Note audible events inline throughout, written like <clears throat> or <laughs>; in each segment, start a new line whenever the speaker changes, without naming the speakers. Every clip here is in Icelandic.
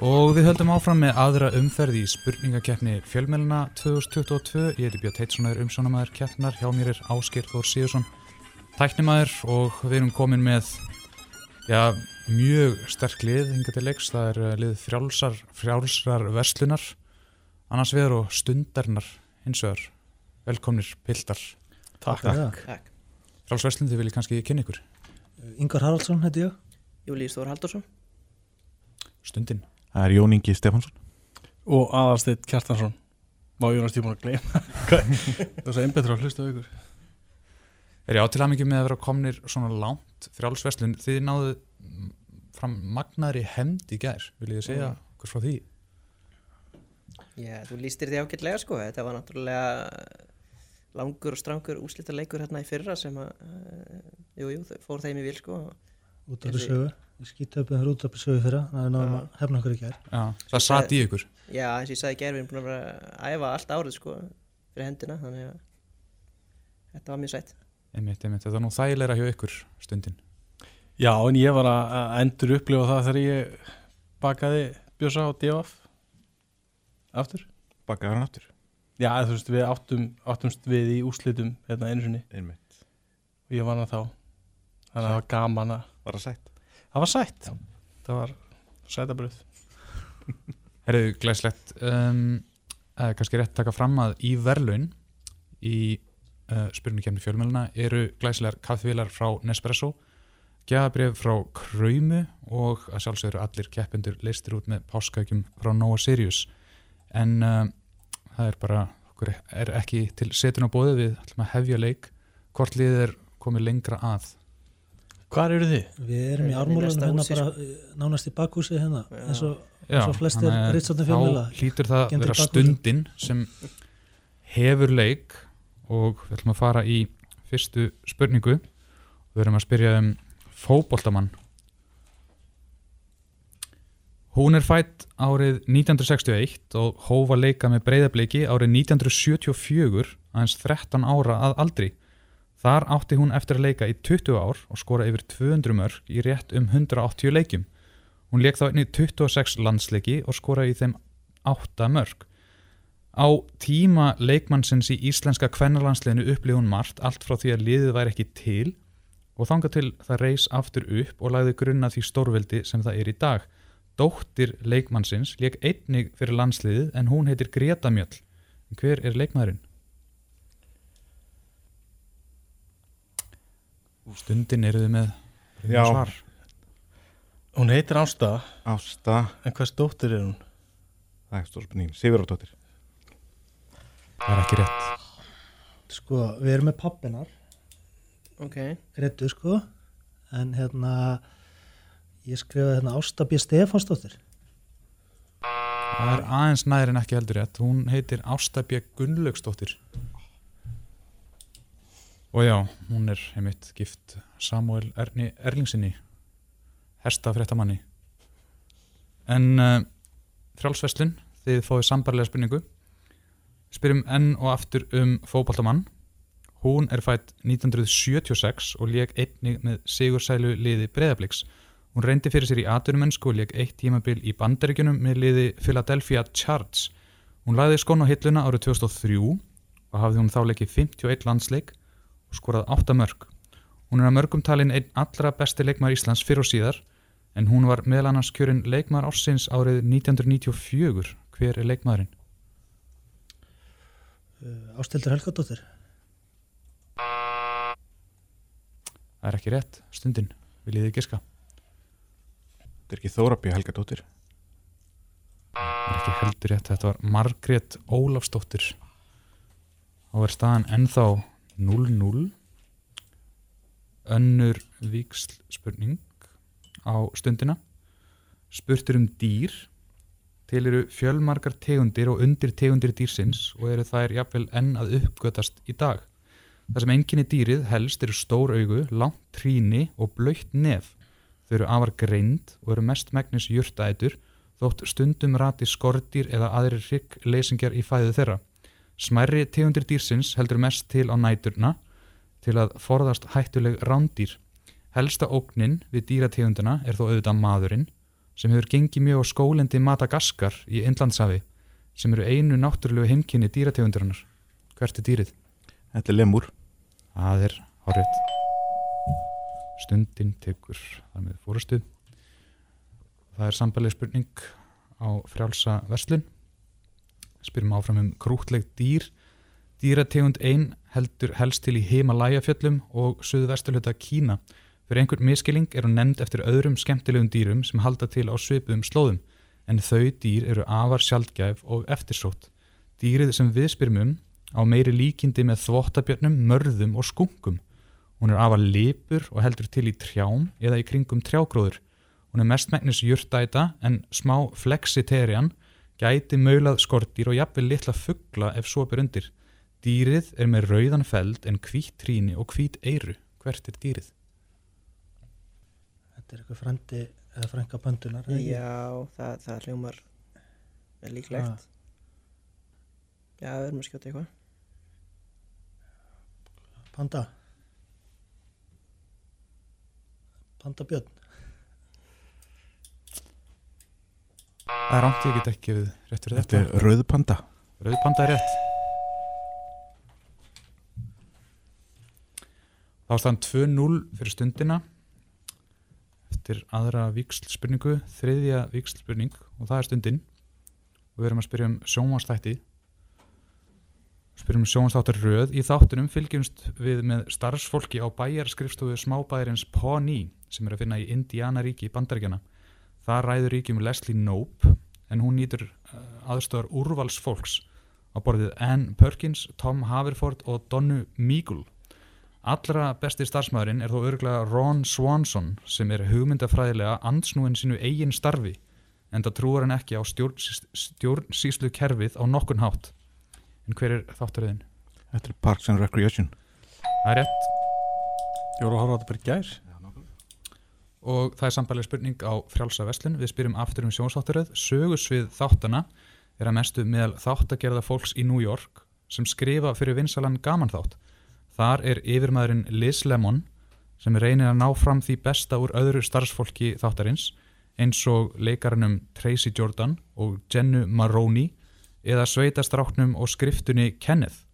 Og við höldum áfram með aðra umferð í spurningakeppni fjölmjöluna 2022. Ég heiti Björn Teitssonur, umsónamæður keppnar. Hjá mér er Áskir Þór Síðursson, tæknimæður og við erum komin með já, mjög sterk lið hinga til leiks. Það er eh, lið frjálsar, frjálsar verslunar, annars vegar og stundarnar hins vegar. Velkomnir Pildar.
Takk.
Takk.
Frjálsverslun, þið viljið kannski kynna ykkur.
Ingvar Haraldsson heiti ég.
Júlíus Þór Haldursson.
Stundin.
Það er Jón Ingi Stefansson
og Aðarsteit Kjartansson Má Jónas tíma að gleyma <laughs> Það var svo einbetur að hlusta á ykkur
Er ég á til að mikið með að vera komnir svona langt frjálsverslun, þið náðu fram magnaðri hemd í gær, vil ég segja
Mm.
hvers frá því?
Já, þú lístir því ágætlega sko. Þetta var náttúrulega langur og strangur úslita leikur hérna í fyrra sem að, uh, jú, jú, fór þeim í vil sko.
út af þessu sögu. Við skýttum upp með út af þessu sögu fyrra, þannig að við náðum að hefna okkur í gær.
Já, það satt í ykkur.
Já, eins og ég sagði í gerð, við erum búin að vera að æfa allt árið sko fyrir hendina, þannig að þetta var mjög sætt.
Einmitt, einmitt, þetta var nú þægilega hjá ykkur stundin.
Já, en ég var að endur upplifa það þegar ég bakaði bjösa á DFF aftur?
Bakaði hann aftur?
Já, þú veist, við áttum, áttumst við í úslitum hérna einu sinni.
Einmitt.
Og ég var hann þá. Þannig að það var gaman að
Var það sætt
það var sætt. Það var sætabröð <laughs>
Herðu, glæslegt, um, eða kannski rétt taka fram að í verlaun í uh, spurningkemni fjölmjöluna eru glæslegar kaffevilar frá Nespresso, gjafabrif frá Kröymu og að sjálfsögðu allir keppendur leistir út með páskaukjum frá Nova Sirius. En uh, það er bara, okkur er ekki til setun á bóði við ætlum að hefja leik, hvort liðið er komið lengra að.
Hvar eru þið?
Við erum í ármúlanum hérna
húsi,
bara eh, nánast í bakhúsi hérna, eins og flestir ritstjórnir fjölmiðla
Þá hlýtur það vera stundin sem hefur leik og við ætlum að fara í fyrstu spurningu. Við erum að spyrja um fótboltamann. Hún er fætt árið 1961 og hófa leika með breyðabliki árið 1974 aðeins 13 ára að aldri Þar átti hún eftir að leika í 20 ár og skora yfir 200 mörg í rétt um 180 leikjum Hún leik þá einnig 26 landsleiki og skoraði í þeim 8 mörg. Á tíma leikmannsins í íslenska kvennalandsliðinu upplifði hún margt allt frá því að liðið væri ekki til og þangað til það reys aftur upp og lagði grunna því stórveldi sem það er í dag. Dóttir leikmannsins leik einnig fyrir landsliðið en hún heitir Greta Mjöll. Hver er leikmaðurinn? Stundin eru þið með
Já.
svar.
Hún heitir Ásta
Ásta
en hvers dóttir er hún?
Það er stór spurningin Sigurðardóttir
Það er ekki rétt.
sko, við erum með pappinar,
Ok,
Gretu sko, en hérna, ég skrifaði hérna Ásta B. Stefansdóttir.
Það er aðeins næri en ekki heldur rétt. Hún heitir Ásta B. Gunnlaugsdóttir. Og já, hún er heimitt gift Samuel Erni Erlingsinni, hestafréttamanni. En uh, frjálsveslun, þið fáið sambarlega spurningu. Spyrjum enn og aftur um fótbaltamann. Hún er fætt 1976 og lék einnig með sigursælu liði breyðabliks. Hún reyndi fyrir sér í atvinnumennsku og lék eitt tímabil í bandaríkjunum með liði Philadelphia Charts. Hún lagði skon á hilluna árið 2003 og hafði hún þá leikið 51 landsleik og skorað 8 mörg. Hún er að mörgum talin einn allra besti leikmaður Íslands fyrir og síðar en hún var meðal annars kjörinn leikmaður ársins árið 1994. Hver er leikmaðurinn?
Uh, Ástildur Helgadóttir.
Það er ekki rétt, stundin, viljið þið giska?
Þetta er ekki Þórabí Helgadóttir
Það er ekki heldur rétt, þetta var Margrét Ólafsdóttir. Þá er staðan ennþá 0-0. Önnur víksl spurning á stundina. Spurtur um dýr. Til eru fjölmargar tegundir og undir tegundir dýrsins og eru þær jafnvel enn að uppgötast í dag. Það sem enginni dýrið helst eru stór augu, langt tríni og blöytt nef. Þau eru afar greind og eru mest megnis jurtaætur þótt stundum rati skordýr eða aðrir hryggleysingjar í fæðu þeirra. Smærri tegundir dýrsins heldur mest til á næturna til að forðast hættuleg rándýr. Helsta ógnin við dýrategundina er þó auðvitað maðurinn sem hefur gengið mjög á skólendi Madagaskar í Indlandsafi sem eru einu náttúrulegu heimkynni dýrategundurinnar. Hvert er dýrið?
Þetta er lemur.
Það er hárétt. Stundin tekur þar með fórustu. Það er sambalið spurning á frjálsa verslun. Spyrum áfram um krútleg dýr. Dýrategund ein heldur helst til í Himalaya-fjöllum og suðvesturluta Kína. Fyrir einhvern miskiling er hún nefnd eftir öðrum skemmtilegum dýrum sem halda til á svipuðum slóðum, en þau dýr eru afar sjaldgæf og eftirsótt. Dýrið sem við spyrum um á meiri líkindi með þvottabjörnum, mörðum og skunkum. Hún er afar lipur og heldur til í trjám eða í kringum trjágróður. Hún er mestmægnis jurtæta en smá flexiterian gæti maulað skortýr og jafnvel litla fuggla ef svo ber undir. Dýrið er með rauðan feld en hvít tríni og hvít eyru. Hvert er dýrið?
Þetta er eitthvað frendi eða eða ekki?
Já, það, það hljómar er líklegt. Já, við erum að skjóta eitthvað.
Panda. Panda björn.
Það er rámt, ég get ekki við rétt fyrir
Þetta
þetta.
er rauðpanda.
Rauðpanda er rétt. Þá er staðan 2-0 fyrir stundina eftir aðra vikslspurningu, þriðja vikslspurning og það er stundin og við erum að spyrja um sjónvastætti spyrjum um sjónvastáttar röð í þáttunum fylgjumst við með starfsfólki á bæjarskrifstofu smábæjarins Pawnee sem er að finna í Indiana ríki í bandaríkjana það ræður ríkjum Leslie Knope en hún nýtur uh, aðstöðar úrvalsfólks á borðið Ann Perkins, Tom Haverford og Donnu Meagle Allra besti starfsmæðurinn er þó örgulega Ron Swanson sem er hugmyndafræðilega ansnúin sínu eigin starfi en það trúar hann ekki á stjórnsýslu kerfið á nokkun hátt. En hver er þátturöðin?
Þetta er Parks and Recreation.
Það er rétt
Ég voru að horfa á þetta bara í gær.
Og það er sambarleg spurning á frjálsa veslun. Við spyrjum aftur um sjónsátturöð. Sögusvið þáttana er að mestu meðal þáttagerða fólks í New York sem skrifa fyrir vinsalan gamanþátt. Þar er yfirmaðurinn Liz Lemon sem reynir að ná fram því besta úr öðru starfsfólki þáttarins eins og leikarunum Tracy Jordan og Jennu Maroney eða sveitastráknum og skriftunni Kenneth.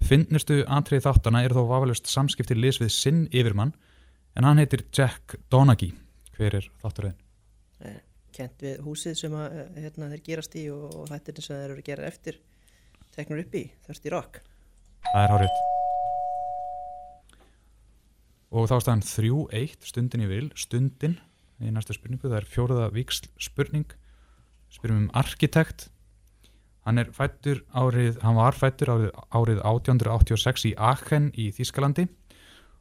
Finnnustu atrið þáttana er þó vafalust samskipti Liz við sinn yfirmann en hann heitir Jack Donaghy. Hver er þáttaröðin?
Eh, Kent við húsið sem að, eh, hérna, þeir gerast í og, og þættirinn sem þeir eru að gera eftir teknur upp í, Thirsty Rock.
Það er hárið. Og þá staðan 3-1 stundin í vil, stundin í næsta spurningu, það er fjóruða viksl spurning, spyrjum um arkitekt hann er fættur árið, hann var fættur árið, árið 1886 í Aachen í Þískalandi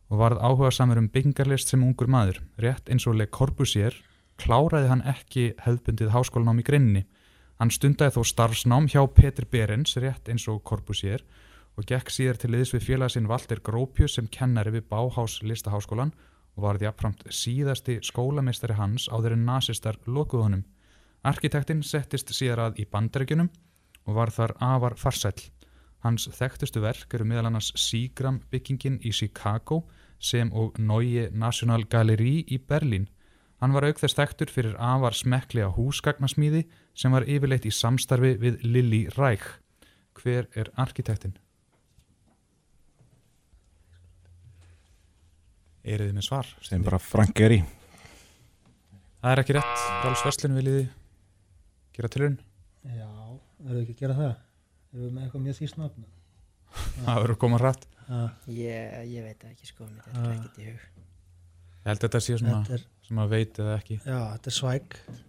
og varð áhuga samur um byggingarlist sem ungur maður, rétt eins og Le Corbusier kláraði hann ekki hefðbundið háskólanám í greininni hann stundaði þó starfsnám hjá Peter Berens, rétt eins og Corbusier og gekk síðar til liðs við félagsinn Walter Gropius sem kennari við Bauhaus listaháskólan og var þjáframt síðasti skólameistari hans áður en nasistar lokuð honum. Arkitektinn settist síðar að í bandaríkjunum og var þar afar farsæll. Hans þekktustu verk eru meðal annars Seagram byggingin í Chicago sem og Neue National Gallery í Berlín. Hann var auk þess þekktur fyrir afar smekklega húsgagnasmíði sem var yfirleitt í samstarfi við Lilly Reich. Hver er arkitektinn? Eru þið með svar?
Sem bara Frank Gehry.
Það er ekki rétt. Ráls Veslun viljiði gera tilurinn?
Já, við ekki að gera það? Erum við með eitthvað mjög síst nafn? <laughs>
Það verður að koma hrætt.
Ja,
Ég, ég veit ekki sko, mér þetta er ekkert í hug.
Ég held að þetta sé svona
þetta er,
sem að veit eða ekki.
já, þetta er svæk.
Eh,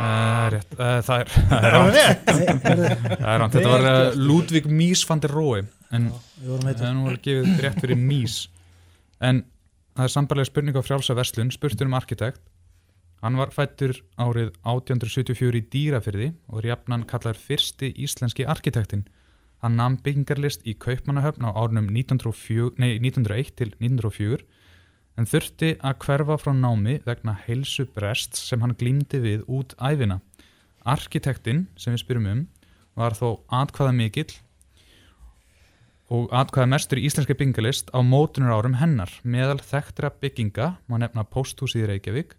Það er rétt. Eh, Það er, það er rátt. Það er rátt. Þetta var eh. Ludvig Mies van der Rohe. En
Við vorum
það er nú alveg gefið rétt fyrir Mies. En það er sambarlega spurning á frjálsa verslun, spurtur um arkitekt. Hann var fættur árið 1874 í Dýrafyrði og er jafnan kallar fyrsti íslenski arkitektin. Hann nam byggingarlist í Kaupmannahöfn á árunum 1904, nei, 1901 til 1904 en þurfti að hverfa frá námi vegna heilsu brests sem hann glýmdi við út æfina. Arkitektinn sem við spyrum um var þó atkvæða mikill og atkvæða mestur í íslenski byggingalist á mótunar árum hennar. Meðal þekktra bygginga má nefna Pósthúsið Reykjavík,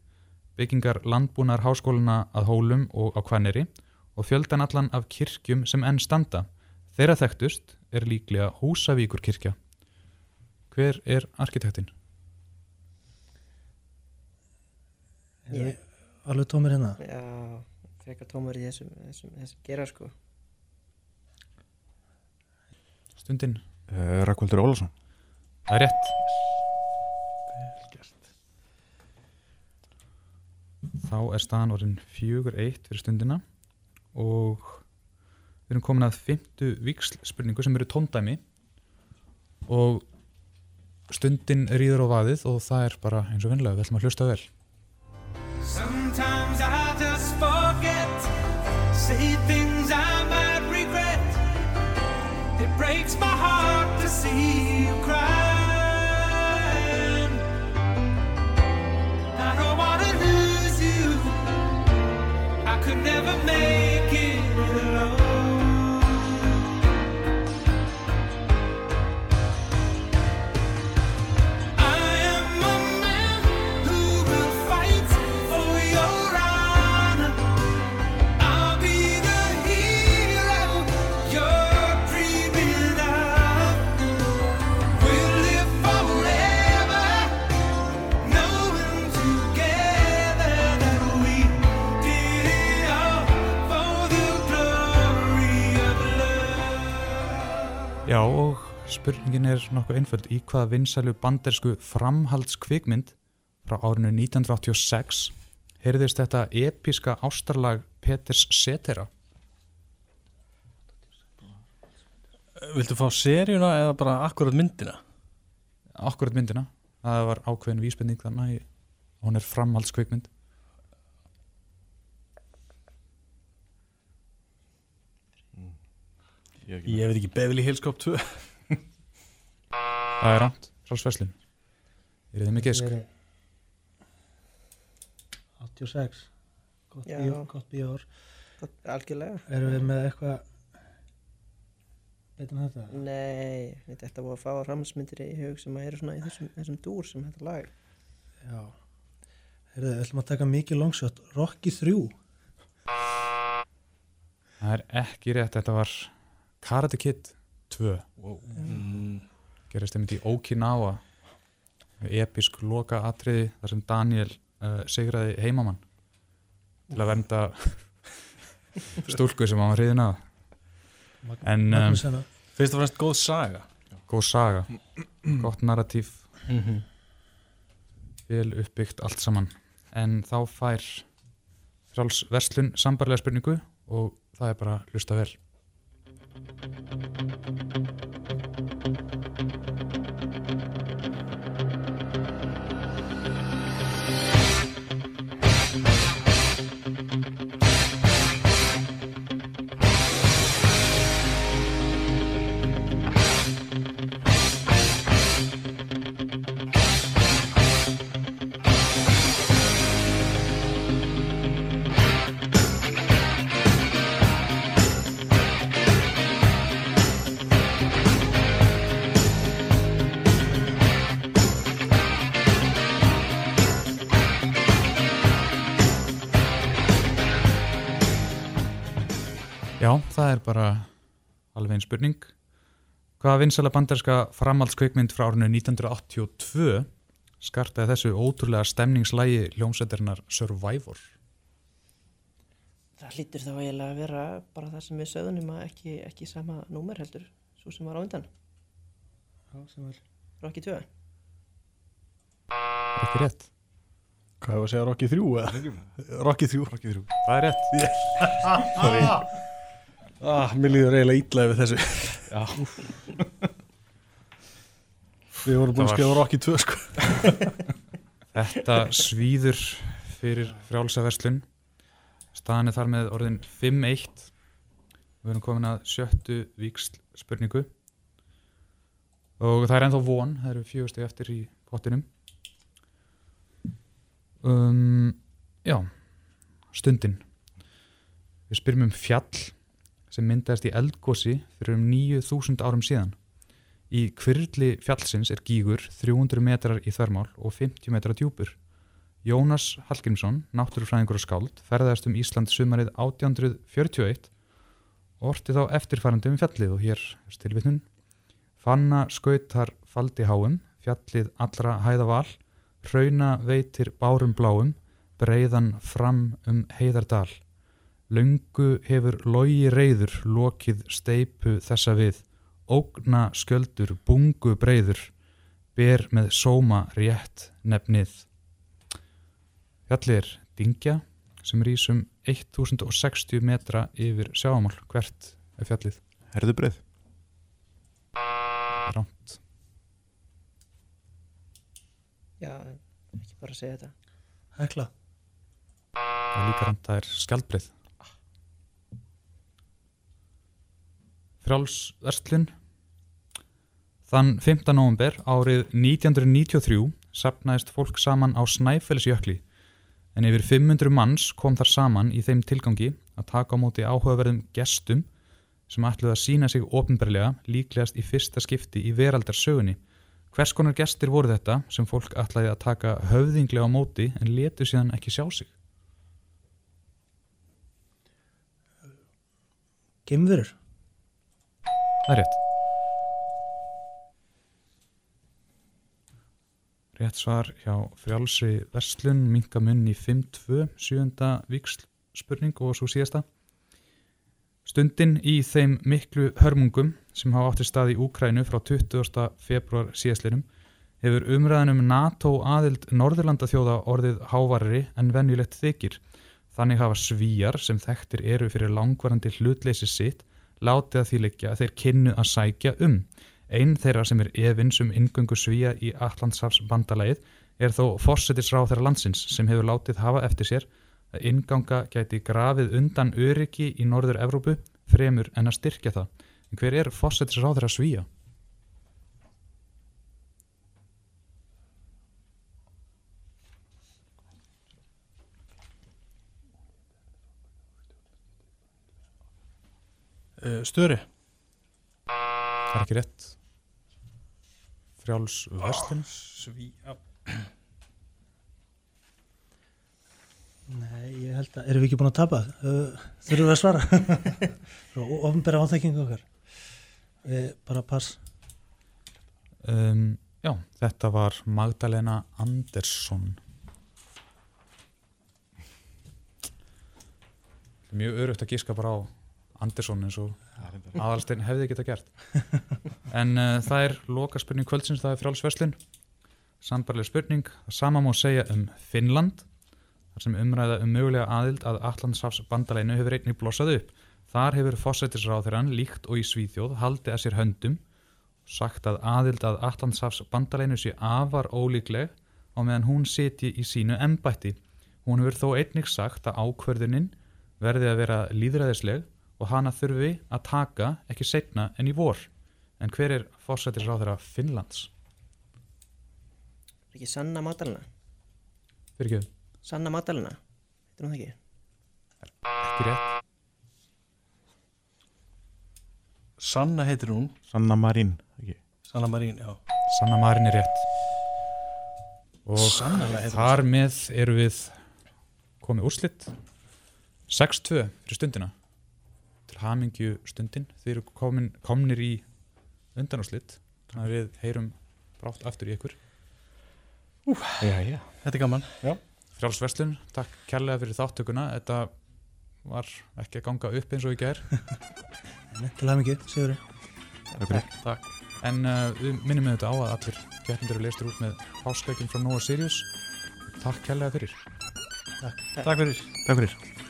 byggingar landbúnar háskóluna að Hólum og á Kvanneri og fjöldan allan af kirkjum sem enn standa. Þeirra þekktust er líklega Húsavíkur kirkja. Hver er arkitektinn?
Ég, alveg tómir hérna
Já, frekar tómur í þessum, þessum, þessum gera sko
Stundin.
uh, Rakvaldur Ólafsson
Það er rétt. Þá er staðan orðin fjögur eitt fyrir stundina og við erum komin að fymtu víksl spurningu sem eru tóndæmi og stundin rýður á vaðið og það er bara eins og vinlega, við ætlum að hlusta vel.
made
Já og spurningin er nokkuð einföld. Í hvaða vinsælu bandersku framhaldskvikmynd frá árinu 1986 heyrðist þetta episka ástarlag Peters Cetera?
Viltu fá seríuna eða bara akkurat myndina?
akkurat myndina, það var ákveðin vísbending þannig að hún er framhaldskvikmynd
Ég,
Ég veit ekki, Beverly Hills Cop 2
það er rámt, frálsverslun er þið mikið gisk?
Verið 86 gott, bíór
Gott, Algjörlega.
Erum við með eitthvað betur en þetta?
Nei, þetta var að fá ramsmyndir í hug sem eru svona í þessum, þessum dúr sem þetta lag.
Já. Heyrðu, við ætlum að taka mikið longshot. Rocky 3
það er ekki rétt, þetta var Karate Kid 2
mm.
gerist einmitt í Okinawa. Episk loka atriði þar sem Daniel uh, sigraði heimamann til að vernda <laughs> stúlku sem hann var hriðin að en um,
hérna.
Fyrst og fremst góð saga.
Góð saga. <clears throat> Gott narratív,
mm -hmm.
vel uppbyggt allt saman. En þá fær fráls verslun sambarlega spurningu og það er bara að hlusta vel thank you einn spurning. Hvaða vinsala banderska framhaldskvikmynd frá árinu 1982 skartaði þessu ótrúlega stemningslægi hljómsveitarinnar Survivor?
Það hlýtur þá eiginlega að vera bara það sem við sögðunum að ekki, ekki sama númer heldur svo sem var á undan,
Já, sem er
Rocky 2
Er ekki rétt?
Hvað hefur að segja Rocky 3 eða? Rocky 3
Rocky 3
Það er rétt.
Sorry <laughs> ah, Mér líður eiginlega illa yfir þessu
Já.
Við vorum búin að skrifa Rocky 2 sko
Þetta svíður fyrir frjálsaverslun. Staðan er þar með orðin 5-1. Við erum komin að sjöttu víksl spurningu. Og það er ennþá von, það eru fjögusti eftir í pottinum. Um, já, stundin. Við spyrjum um fjall sem myndaðist í eldgósi fyrir um 9000 árum síðan. Í kvirli fjallsins er gígur 300 metrar í þvermál og 50 metrar djúpur. Jónas Hallgrímsson, náttúrufræðingur og skáld, ferðaðist um Ísland sumarið 1841 og orti þá eftirfærandi um fjallið og hér stilvitnun. Fanna skautar faldi háum, fjallið allra hæða val, hrauna veitir bárum bláum, breiðan fram um heiðardal. Löngu hefur logi reyður lokið steipu þessa við, ógna sköldur bungu breyður, ber með sóma rétt nefnið. Fjallið er Dingja sem rís um 1060 metra yfir sjáamál hvert er fjallið.
Herðubreið.
Rámt.
Já, ekki bara að segja þetta
Hekla.
Það er líka rámt, það er skjaldbreið. Frjálsverslun Þann 15. november árið 1993 sapnaðist fólk saman á Snæfellsjökli en yfir 500 manns kom þar saman í þeim tilgangi að taka á móti áhugaverðum gestum sem ætluðu að sína sig ofinberlega líklegast í fyrsta skipti í veraldarsögunni. Hvers konar gestir voru þetta sem fólk ætlaði að taka höfðinglega á móti en letu síðan ekki sjá sig?
Gemverur.
Það er rétt. Rétt svar hjá frjálsri verslun, minkamunn í 5-2, sjönda viksl spurning og svo síðasta. Stundin í þeim miklu hörmungum sem hafa átti stað í Úkrænu frá 20. februar síðaslinum hefur umræðan um NATO aðild Norðurlanda þjóða orðið hávarri en venjulegt þykir. Þannig hafa svíjar sem þekktir eru fyrir langvarandi hlutleysi sitt látið að því liggja að þeir kynnu að sækja um. Einn þeirra sem er efins um ingöngu svíja í Allandshafs bandalagið er þó fórsetisráð þeirra landsins sem hefur látið hafa eftir sér að inganga gæti grafið undan öryggi í Norður Evrópu fremur en að styrkja það. En hver er fórsetisráð þeirra svíja?
Störi
Það er ekki rétt. Frjáls verslun.
Sví
Nei, ég held að, erum við ekki búin að tapa? Uh, þurfum við að svara? <laughs> Svo ofnbæra áþekkingu okkar. Við bara pass.
Um, já, þetta var Magdalena Andersson. Er mjög örugt að gíska bara á Andersson eins og aðalstein hefði geta gert. <laughs> En uh, það er loka spurning kvöldsins, það er frjálsverslun. Sambarleg spurning, það sama má segja um Finnland, þar sem umræða um mögulega aðild að Allandshafs bandalæinu hefur einnig blossað upp. Þar hefur fósættisráþurann líkt og í Svíþjóð haldið að sér höndum sagt að aðild að Allandshafs bandalæinu sé afar ólíkleg á meðan hún sitji í sínu embætti. Hún hefur þó einnig sagt að ákverðunin verði að vera líðræðisleg og hana þurfi að taka ekki setna en í vor. En hver er fórsættisráþura Finnlands?
Er ekki Sanna Madalena?
Fyrir ekki,
Sanna Madalena? Þetta er nú það ekki?
ekki rétt.
Sanna heitir hún
Sanna Marín. Ekki.
Sanna Marín, já
Sanna Marin er rétt. Og
hún
þar með eru við komið úrslitt 6-2 fyrir stundina hamingju stundin þeir eru komin, komnir í undanúrslitt þannig að við heyrum brátt aftur í ykkur.
Já, já.
Þetta er gaman.
Frjálsverslun, takk kærlega fyrir þáttökuna þetta var ekki að ganga upp eins og í gær. <laughs>
Til að mikið, Sigurður.
Takk.
Takk.
En uh, við minnum með þetta á að allir keppindur eru leistur út með páskækjum frá Nóa Sirius. Takk kærlega fyrir.
Takk fyrir.
Takk fyrir.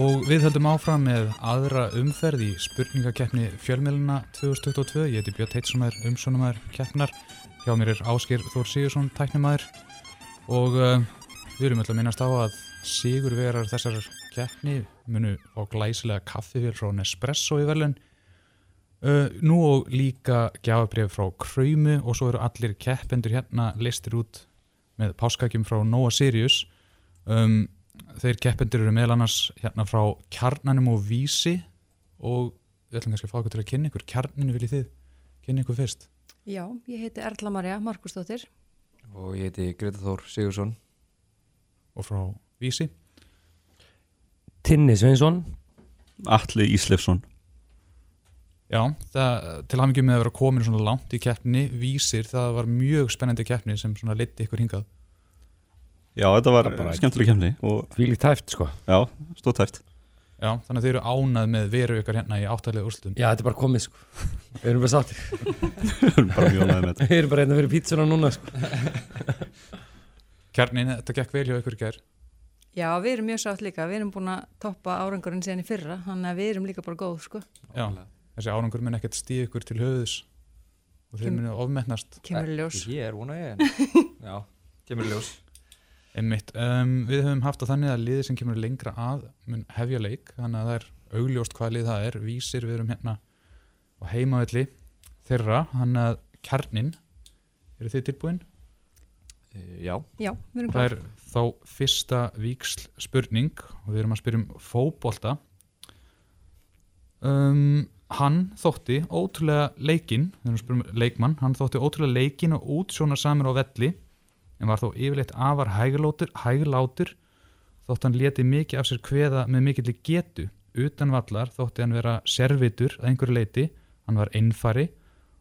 Og við höldum áfram með aðra umferð í spurningakeppni fjölmiðluna 2022. Ég heiti Björn Teitssonar, umsónumæður keppnar. Hjá mér er Áskir Þór Sigursson, tæknumæður. Og uh, við erum öll að minnast á að sigurverar þessar keppni munu á glæsilega kaffifél frá Nespresso í verðlun. Uh, nú og líka gjafabrif frá Kröymu og svo eru allir keppendur hérna listir út með páskakjum frá Nóa Sirius. um, þeir keppendur eru meðal annars hérna frá kjarnanum og vísi og við ætlum kannski að fá okkur til að kynna ykkur. Kjarninu viljið þið kynna ykkur fyrst?
Já, ég heiti Erla Marja Markusdóttir.
og ég heiti Greta Þór Sigursson
og frá vísi?
Tinni Sveinsson.
Atli Íslefsson.
Já, það, til hafingjum með að vera komin svona langt í keppni vísir, það var mjög spennandi keppni sem svona leiti ykkur hingað
Já, þetta var
bara-
skemmtileg kemni og
Því líkt tæft sko.
Já, stóð tæft
Já, þannig að þið eru ánað með veru ykkar hérna í áttalega úrslutum
Já, þetta er bara komið sko. Við erum bara sáttir. <laughs>
Bara mjög ánægður með þetta.
Við erum bara hérna fyrir pítsuna núna sko. <laughs>
Kjarnin, þetta gekk vel hjá ykkur í gær.
Já, við erum mjög sátt líka. Við erum búin að toppa árangurinn síðan í fyrra, þannig að við erum líka bara góð, sko.
Já, þessi árangur mun ekkert stíð ykkur til höfðus og þeir munu ofmetnast.
Kemur í ljós. <laughs>
Einmitt, um, við höfum haft á þannig að liðið sem kemur lengra að mun hefja leik, þannig að það er augljóst hvað lið það er, vísir við erum hérna á heimavelli þeirra, þannig að kjarnin eru þið tilbúin?
Eh, Já,
Já, við erum
Það
góð.
er þá fyrsta víksl spurning og við erum að spyrja um fótbolta. Um, Hann þótti ótrúlega leikinn við erum að spyrja um leikmann, hann þótti ótrúlega leikinn og útsjóna samir á velli en var þó yfirleitt afar hæglátur, hæglátur þótt hann leti mikið af sér kveða með mikilli getu utan vallar þótti hann vera servitur að einhverju leiti, hann var einfari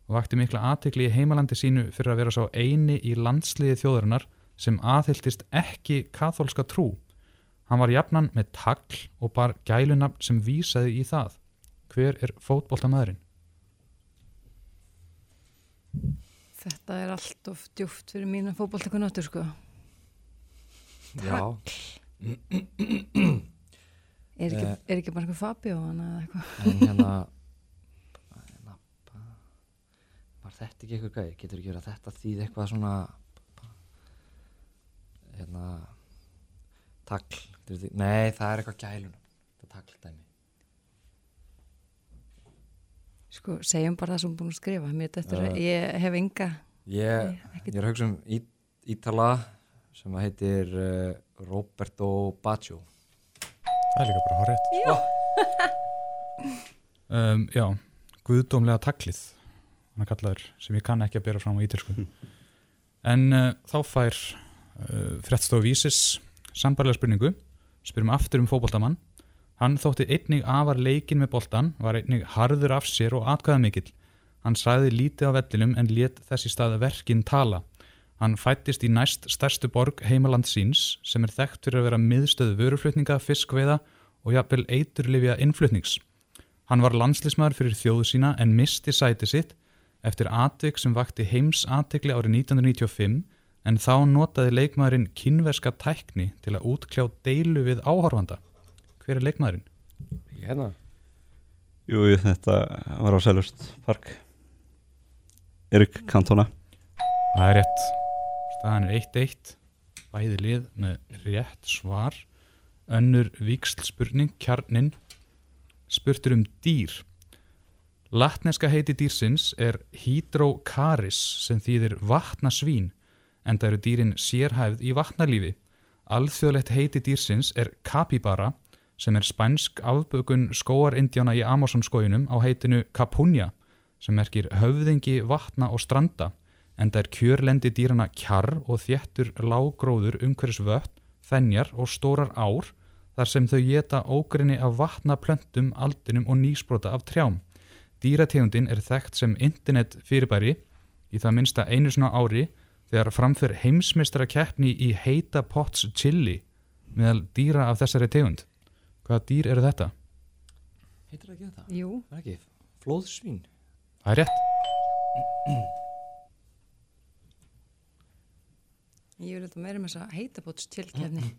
og vakti mikla aðtekli í heimalandi sínu fyrir að vera svo eini í landsliði þjóðarinnar sem aðhylltist ekki katholska trú. Hann var jafnan með tagl og bar gælunafn sem vísaði í það. Hver er fótboltamæðurinn?
Þetta er allt of djúft fyrir mína fótboltakunnáttur, sko.
já
Er ekki,
Eh.
er ekki bara einhver Fabio hana eða eitthvað?
En hérna <laughs> hérna, Var þetta ekki eitthvað gæði? Getur ekki verið að þetta þýð eitthvað svona Hérna þýð- Nei, það er eitthvað gæluna Það er tagldæmi
Sko, segjum bara það sem búin að skrifa. Mér þetta
Uh,
ég hef enga,
Ég, ég er að hugsa um Í, Ítala sem að heitir uh, Roberto Baggio
Það er líka bara horrið. <laughs> Um, já, guðdómlega taglið, hann er kallaður, sem ég kann ekki að bera fram á ítilsku. En uh, þá fær uh, frettstofu vísis sambarlega spurningu, spyrum aftur um fótboltamann. Hann þótti einnig afar leikinn með boltan, var einnig harður af sér og atkvæða mikill. Hann sæði lítið á vellinum en lét þessi stað verkinn tala. Hann fættist í næst stærstu borg heimaland síns sem er þekkt fyrir að vera miðstöð vöruflutninga, fiskveiða og jafnvel eiturlifja innflutnings. Hann var landslismæður fyrir þjóðu sína en misti sæti sitt eftir atvik sem vakti heims aðtekli árið 1995 en þá notaði leikmaðurinn kynverska tækni til að útkljá deilu við áhorfanda. Hver er leikmaðurinn?
Hérna
Jú, jú, þetta var á Selust Park Erik Cantona
Það er rétt. Staðan er 1-1. Bæði lið með rétt svar. Önnur víksl spurning, kjarnin. Spurtur um dýr. Latneska heiti dýrsins er Hydrocaris sem þýðir vatnasvín en það eru dýrin sérhæfð í vatnalífi. Alþjóðlegt heiti dýrsins er Capybara sem er spænsk afbökun skóarindjána í Amazonskóinum á heitinu Capunia sem merkir höfðingi vatna og stranda en það er kjörlendi dýrana kjarr og þéttur lágróður umhverfis vötn, þenjar og stórar ár þar sem þau geta ógrinni af vatnaplöntum, aldinum og nýsprota af trjám. Dýrategundin er þekkt sem internet fyrirbæri í það minnsta einu svona ári þegar framför heimsmeistara keppni í heita pots chili meðal dýra af þessari tegund. Hvaða dýr eru þetta?
Heitir það ekki þetta?
Jú,
Það er ekki Flóðsvín
Það er rétt.
ég vil þetta meira með þess að heitabóts tilkefni.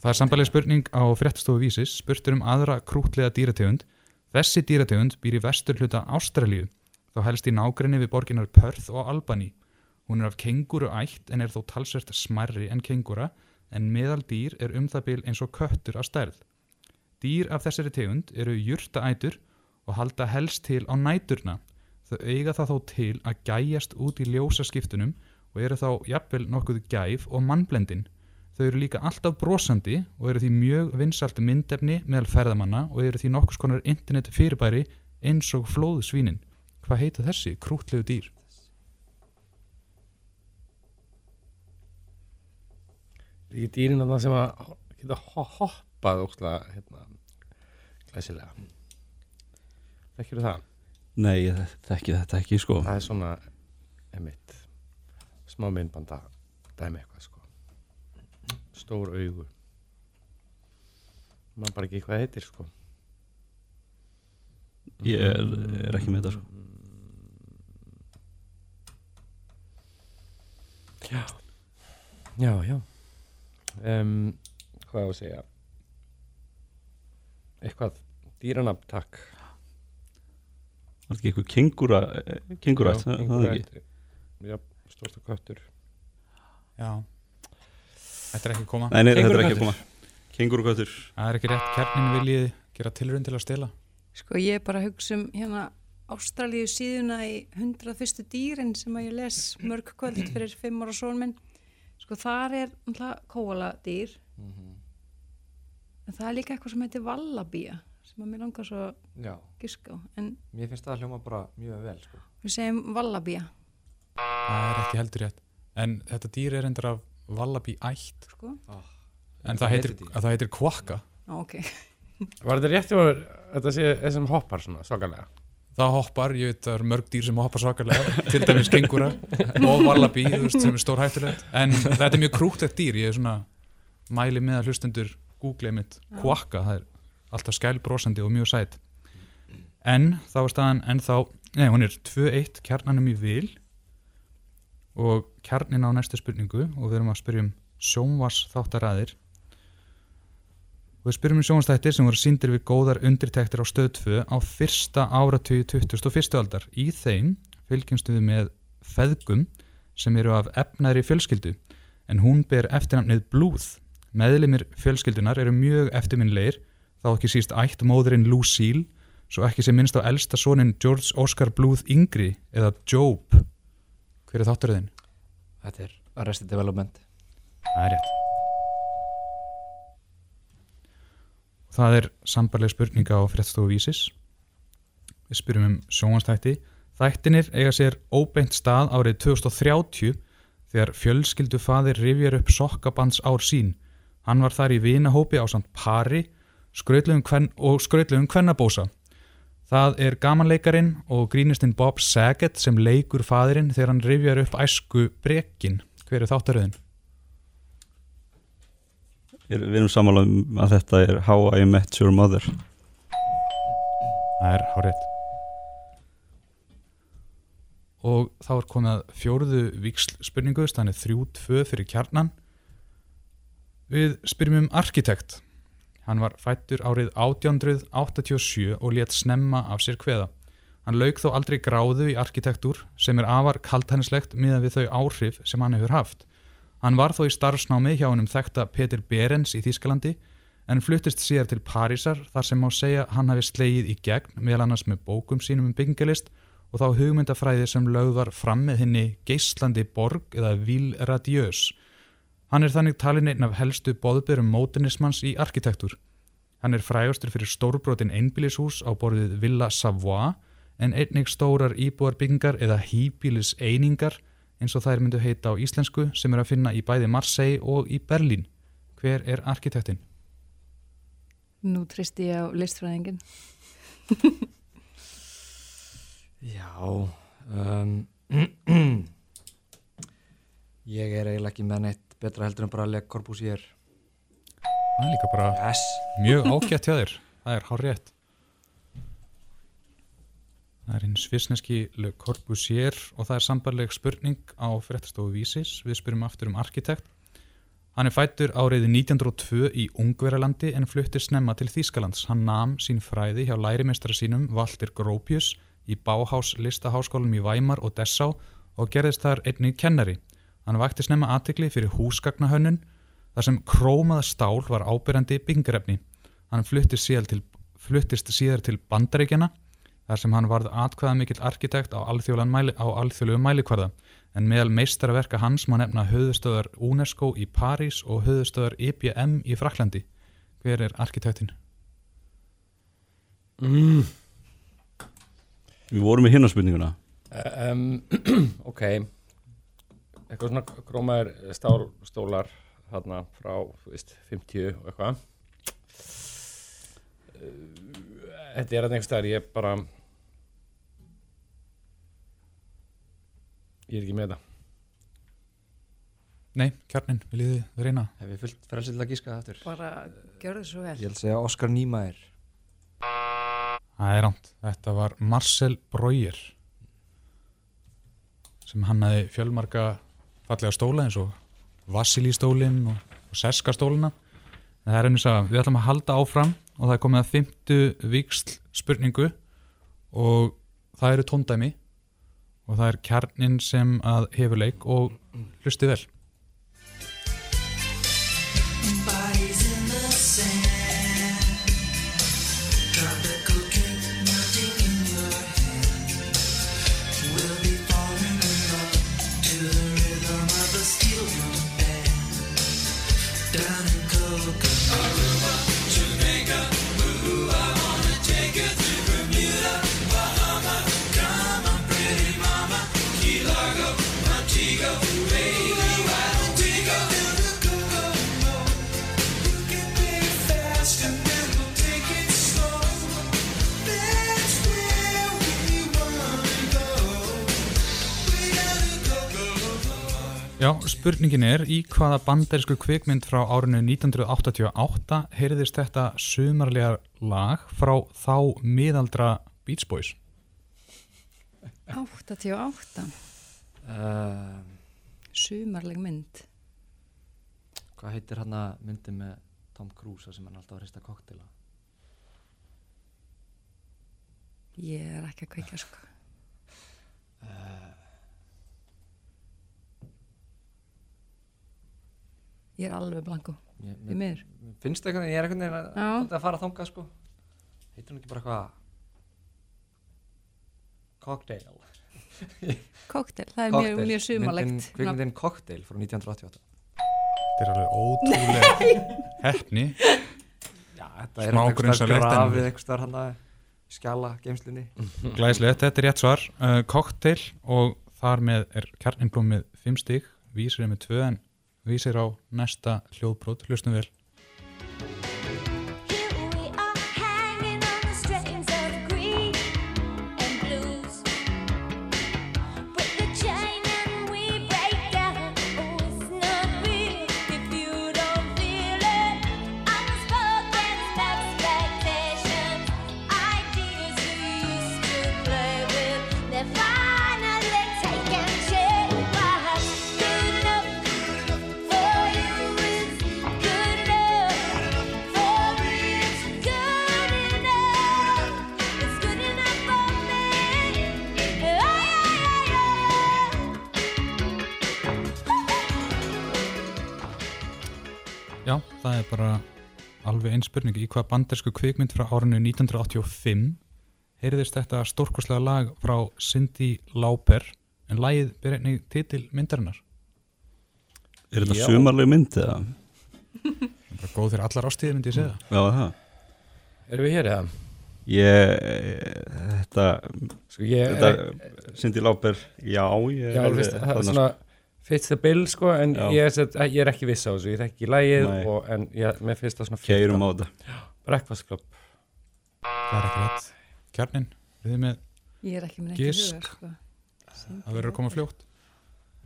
Það er sambarleg spurning á fréttastofu vísis, spurtur um aðra krútlega dýrategund. Þessi dýrategund býr í vestur hluta Ástralíu, þá helst í nágrinni við borginar Perth og Albany. Hún er af kenguru ætt en er þó talsvert smærri en kengura, en meðal dýr er um það bil eins og köttur að stærð. Dýr af þessari tegund eru jurtaætur og halda helst til á næturna. Þau eiga það þó til að gæjast út í ljósaskiptunum og eru þá jafnvel nokkuð gæf og mannblendin. Þau eru líka alltaf brosandi og eru því mjög vinsalt myndefni meðal ferðamanna og eru því nokkus konar internet fyrirbæri eins og flóðsvínin. Hvað heita þessi krútlegu dýr?
Er ekki dýrin þarna sem að geta ho- hoppað óslega hérna, glæsilega. Þekkir það?
Nei, ég þekki þetta ekki sko.
Það er svona emitt smá myndbanda dæmi eitthvað sko. Stór augu. Maður bara ekki hvað heitir sko.
Ég er, er ekki með þetta sko.
Já. Já, já. Um, Hvað á að segja Eitthvað dýranafn, takk
Var þetta ekki eitthvað kengúra Kengurætt,
Já,
það það er ekki
Já, stórsta köttur
Já. Þetta er ekki að koma.
Nei, nei, þetta er ekki að koma Kengúrukvættur
Það er ekki rétt. Kjarnin viljið gera tilraun til að stela.
Sko ég er bara að hugsa um hérna Ástralíu síðuna í 101. dýrin sem að ég les mörg kvöld fyrir fimm ára són minn. Sko þar er náttúrulega kóala dýr en það er líka eitthvað sem heitir vallabía sem að mér langar svo að
Já,
giska á. En
mér finnst það að hljóma bara mjög vel sko.
við segjum vallabía,
Það er ekki heldur rétt. En þetta dýr er endur af vallabí ætt.
sko.
En það heitir, að það heitir kvakka.
Á, ok. <laughs>
Var þetta rétt mér þetta sé þessum hoppar svona svakalega
Það hoppar, ég veit það eru mörg dýr sem hoppar svakalega, til dæmis kengúra og vallabí, sem er stór hættulegt. En þetta er mjög krúttegt dýr, ég er svona mæli með að hlustendur googlið mitt kvakka, það er alltaf skælbrósandi og mjög sætt. En þá er staðan ennþá, nei hún er 2-1 kjarnanum í vil og kjarnin á næstu spurningu og við erum að spyrja um sjónvars þáttaræðir og við spyrjum um sjónvastættir sem voru síndir við góðar undirtektir á stöð 2 á fyrsta áratugi 21. aldar. Í þeim fylgjumstu við með feðgum sem eru af efnæri fjölskyldu en hún ber eftirnafnið Blúð. Meðlimir fjölskyldunar eru mjög eftirminnleir þá ekki síst ætt móðurinn Lucille svo ekki sem minnst á elsta sonin George Oscar Blúð yngri eða Job. Hver er þátturðin?
Þetta er Arrested Development
Það er rétt. Það er sambarleg spurninga á fréttstofu vísis. Við spyrjum um sjónvastætti. Þættinir eiga sér óbeint stað árið 2030 þegar fjölskyldu faðir rifjar upp sokkabands ár sín. Hann var þar í vinahópi á samt pari og skrautlegum kvennabósa. Það er gamanleikarin og grínistinn Bob Saget sem leikur faðirinn þegar hann rifjar upp æsku brekin. Hver er þáttaröðin?
Við erum sammála um að þetta er How I Met Your Mother
Það er hárið. Og þá er komið að fjóruðu víksl spurningu, þannig þrjú tvö fyrir kjarnan. Við spyrjum um arkitekt. Hann var fættur árið 1887 og létt snemma af sér kveða. Hann lauk þó aldrei gráðu í arkitektúr sem er afar kaltænislegt miðað við þau áhrif sem hann hefur haft. Hann var þó í starfsnámi hjá hennum þekta Peter Berens í Þýskalandi en fluttist síðar til Parísar þar sem má segja hann hafi slegið í gegn meðal annars með bókum sínum um byggingalist og þá hugmyndafræði sem lögð var fram með henni geislandi borg eða vil radiös. Hann er þannig talin einn af helstu boðberum módernismans í arkitektúr. Hann er frægastur fyrir stórbrotin einbýlishús á borðið Villa Savoie en einnig stórar íbúarbyggingar eða hýbýlis einingar eins og þær myndu heita á íslensku sem er að finna í bæði Marseille og í Berlín. Hver er arkitektin?
Nú tristi ég á listfræðingin. <laughs>
Já um, <clears throat> Ég er eiginlega ekki með neitt betra heldur en bara að lega Corbusier
Það er líka bara
Yes
mjög ágætt hjá þér. Það er hár rétt. Það er hinn svisneski Le Corbusier og það er sambarleg spurning á fréttastofu vísis. Við spyrum aftur um arkitekt. Hann er fættur árið 1902 í Ungverjalandi en fluttir snemma til Þýskalands. Hann nam sín fræði hjá lærimestara sínum Walter Gropius í Bauhaus listaháskólum í Weimar og Dessau og gerðist þar einnig kennari. Hann vakti snemma aðtekli fyrir húsgagnahönnun þar sem krómað stál var ábyrjandi byggingarefni. Hann fluttist síðar til, fluttist síðar til Bandaríkjana þar sem hann varð atkvæða mikill arkitekt á alþjóðlegum mæli, á alþjóðlegum mælikvarða en meðal meistaraverka hans má nefna höfðustöðar UNESCO í París og höfðustöðar IBM í Fraklandi. Hver er arkitektin?
mm.
Við vorum í hinarspurninguna
um, <clears throat> ok eitthvað svona grómaður stálstólar þarna frá þú veist, 50 og eitthvað. Uh, þetta er að einhver staðar ég bara ég er ekki með þetta.
Nei, kjarnin, viljið þið reyna?
Hef ég til að gíska það aftur?
Bara gjörðu svo vel.
Ég vil segja Óskar Nýmæður
Það er rámt. Þetta var Marcel Breuer sem hannaði fjölmarga fallega stóla eins og Vassili stólinn og, og Seska stólina. En það er einu að við ætlum að halda áfram og það er komið að fymtu viksl spurningu og það eru tóndæmi og það er kjarnin sem að hefur leik og hlusti vel. Já, spurningin er í hvaða bandarísku kvikmynd frá árinu 1988 heyrðist þetta sumarlega lag frá þá miðaldra Beach Boys?
88,
uh,
sumarleg mynd.
Hvað heitir hann að myndi með Tom Cruise sem hann er alltaf að rista koktela
ég er ekki að kveikja sko.
Uh,
ég er alveg blanko
ég, mér finnst eitthvað, ég er eitthvað að, að fara þangað sko. Heitir hann ekki bara eitthvað Cocktail. <laughs>
Koktel, það er mjög, mjög sumarlegt
Myndin- kvikmyndin Cocktail frá 1988
Þetta er alveg ótrúlega <laughs> hefni.
Já, þetta er
Smá
einhvers
grunsamlegt,
staðar
en-
grafið einhvers staðar hann að skjala geimslunni <laughs>
Glæslegt, þetta er rétt svar. Uh, cocktail og þar með er kjarninblóm með 5 stig, vísir er með 2 en vísir á næsta hljóðbrót. Hlustum vel. Hvað bandarísku kvikmynd frá árinu 1985 heyrðist þetta stórkoslega lag frá Cindy Lauper en lagið ber einnig titil myndarinnar.
Er þetta sumarleg mynd eða?
Það er bara góð fyrir allar ástíðir myndi ég segja.
Já, það
Erum við hér eða?
Ég, þetta,
Sko ég er,
þetta Cindy Lauper, já, ég
já,
alveg
veist, það er svona fits the bill sko en ég er, ég er ekki viss á þessu, ég þekki ekki lægið
Nei.
og, en ég, mér finnst það svona
Keirum á þetta
Breakfast Club
Það er ekki rétt. Kjarnin, við þið með
ég er ekki með neitt í huga sko.
að vera að koma fljótt.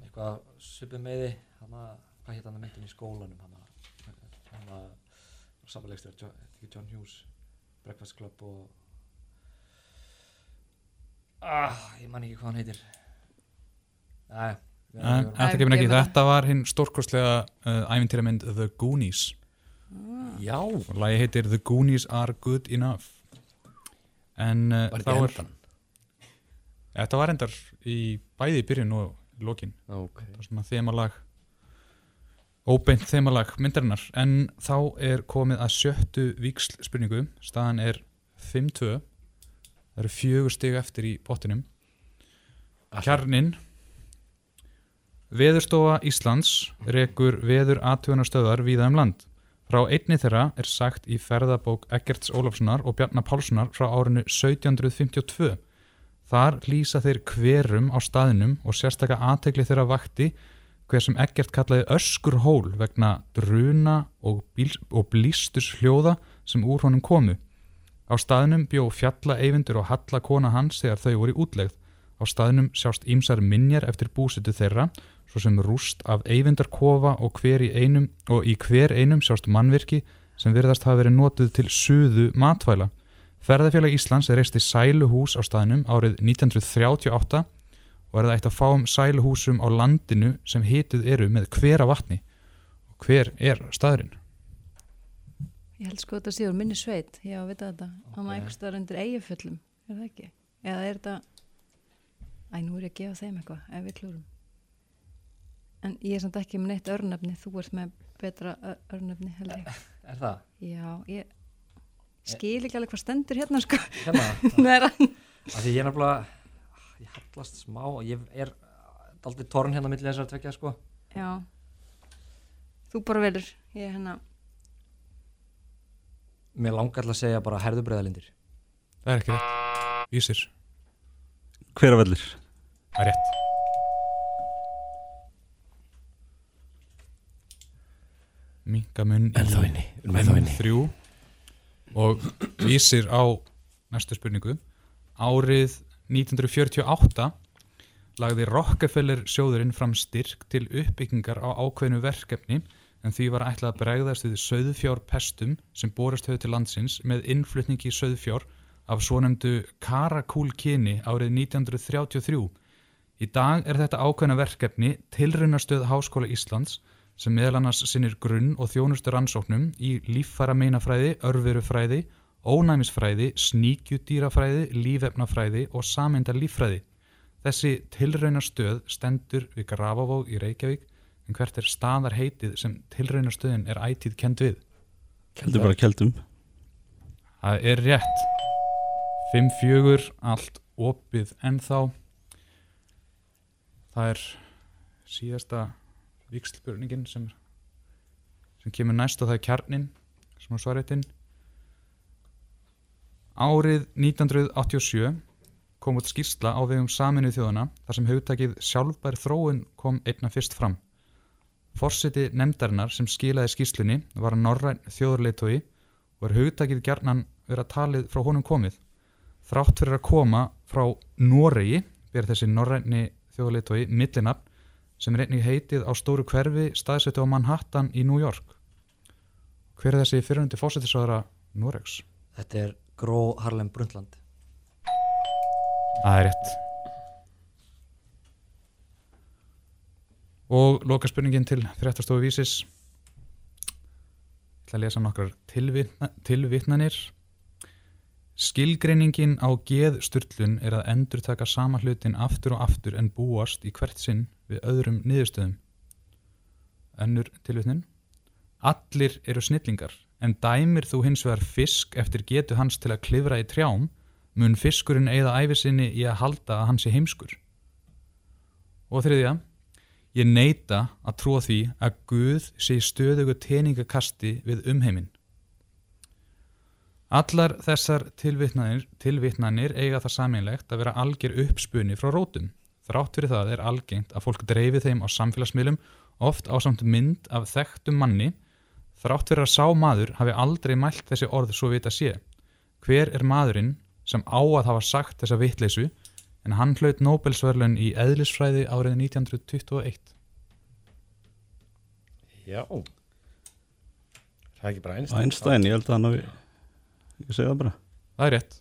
eitthvað svipið meði hann að, hvað heit hann að myndin í skólanum hann að, hann að samanlegstur, John, ekki John Hughes Breakfast Club og ah, ég man ekki hvað hann heitir Nei,
En þetta kemur ekki, þetta? Var hinn stórkostlega uh, æfintýramynd The Goonies.
Já,
og lagi heitir The Goonies Are Good Enough. En uh,
var
er
endan
þetta var endar í bæði í byrjun og í lokin.
Ok.
Það er svona þemalag óbeint þemalag myndarinnar. En þá er komið að sjöttu víksl spurningu staðan er 5-2 það eru fjögur stig eftir í pottinum kjarnin Veðurstofa Íslands rekur veður athugunastöðar víða um land. Frá einni þeirra er sagt í ferðabók Eggerts Ólafssonar og Bjarnar Pálssonar frá árinu 1752. Þar lýsa þeir hverum á staðinum og sérstakka aðtegli þeirra vakti hver sem Eggert kallaði öskur hól vegna druna og, og blístus hljóða sem úr honum komu. Á staðinum bjó fjalla eyvindur og halla kona hans þegar þau voru í útlegð. Á staðinum sjást ímsar minjar eftir búsitu þeirra, svo sem rúst af eyvindarkofa og, í einum, og í hver einum sjást mannvirki sem virðast hafa verið notuð til suðu matvæla. Ferðafélag Íslands reisti sæluhús á staðinum árið 1938 og er það eitt að fáum sæluhúsum á landinu sem hituð eru með hvera vatni. Og hver er staðurinn?
Ég held sko að þetta séður minni sveit, ég á að vita þetta. Hann var einhvers staðar undir eigaföllum, er það ekki? Eða er þetta, æ, nú er ég að gefa þeim eitthvað, ef við klúrum. En ég er samt ekki með neitt örnefni, þú ert með betra ö- örnefni, held ég. <laughs>
Er það?
Já, ég skil ekki alveg hvað stendur hérna, sko.
Hérna? <laughs>
Er.
Af því ég er nefnilega, ég hallast smá og ég er aldrei torn hérna millir þessar tvekja sko.
Já. Þú bara velur, ég er hérna,
Mér langar alltaf að segja bara herðubreðalindir.
Það er ekki rétt. Vísir.
Hveravellir
Það er rétt.
Erum ennþá inni.
Þrjú og vísir á næstu spurningu. Árið 1948 lagði Rockefeller sjóðurinn fram styrk til uppbyggingar á ákveðnu verkefni en því var ætlað að bregðast við söðfjárpestum sem borast höfðu til landsins með innflutningi söðfjár af svonefndu Karakúlkyni árið 1933. Í dag er þetta ákveðna verkefni tilraunastöð Háskóla Íslands sem meðal annars sinnir grunn og þjónustur rannsóknum í líffæra meinafræði, örverufræði, ónæmisfræði, sníkjudýrafræði, lífefnafræði og sameindar líffræði. Þessi tilraunastöð stendur við Grafavóg í Reykjavík en hvert er staðar heitið sem tilraunastöðin er ætíð kend við?
Keldur bara keldum
Það er rétt. 5-4, allt opið ennþá. Það er síðasta vikslspurningin sem, sem kemur næst og það er kjarnin sem er svaretinn. Árið 1987 kom út skýrsla á vegum saminuð þjóðana þar sem hugtakið sjálfbær þróun kom einna fyrst fram. Forseti nefndarinnar sem skilaði skýrslunni var norræn þjóðurleitói og er hugtakið gjarnan vera talið frá honum komið. Þrátt fyrir að koma frá Noregi ber þessi norræni þjóðleitói millinafn sem er einnig heitið á stóru hverfi staðsettu á Manhattan í New York. Hver er þessi fyrirhundi fósettisvæðara Noregs?
Þetta er Gró Harlem Brundtland.
Það er rétt. Og loka spurningin til fréttastofu vísis. Ég ætla að lesa nokkrar tilvitna, tilvitnanir. Skilgreiningin á geðsturlun er að endur taka sama hlutin aftur og aftur en búast í hvert sinn við öðrum niðurstöðum. Önnur tilvitnin. Allir eru snillingar, en dæmir þú hins vegar fisk eftir getu hans til að klifra í trjám, mun fiskurinn eigða æfisinni í að halda að hann sé heimskur. Og þriðja, ég neita að trúa því að Guð sé stöðugu teningakasti við umheiminn. Allar þessar tilvitnanir, eiga það sameinlegt að vera algjör uppspunni frá rótum. Þrátt fyrir það er algengt að fólk dreifi þeim á samfélagsmiðlum oft á samt mynd af þekktum manni þrátt fyrir að sá maður hafi aldrei mælt þessi orð svo vita sé. Hver er maðurinn sem á að hafa sagt þessa vitleysu en hann hlaut Nobelsverlun í eðlisfræði árið 1921.
Já Það er ekki bara Einstein
Einstein, ég held að hann hafi Ég segi það bara
Það er rétt.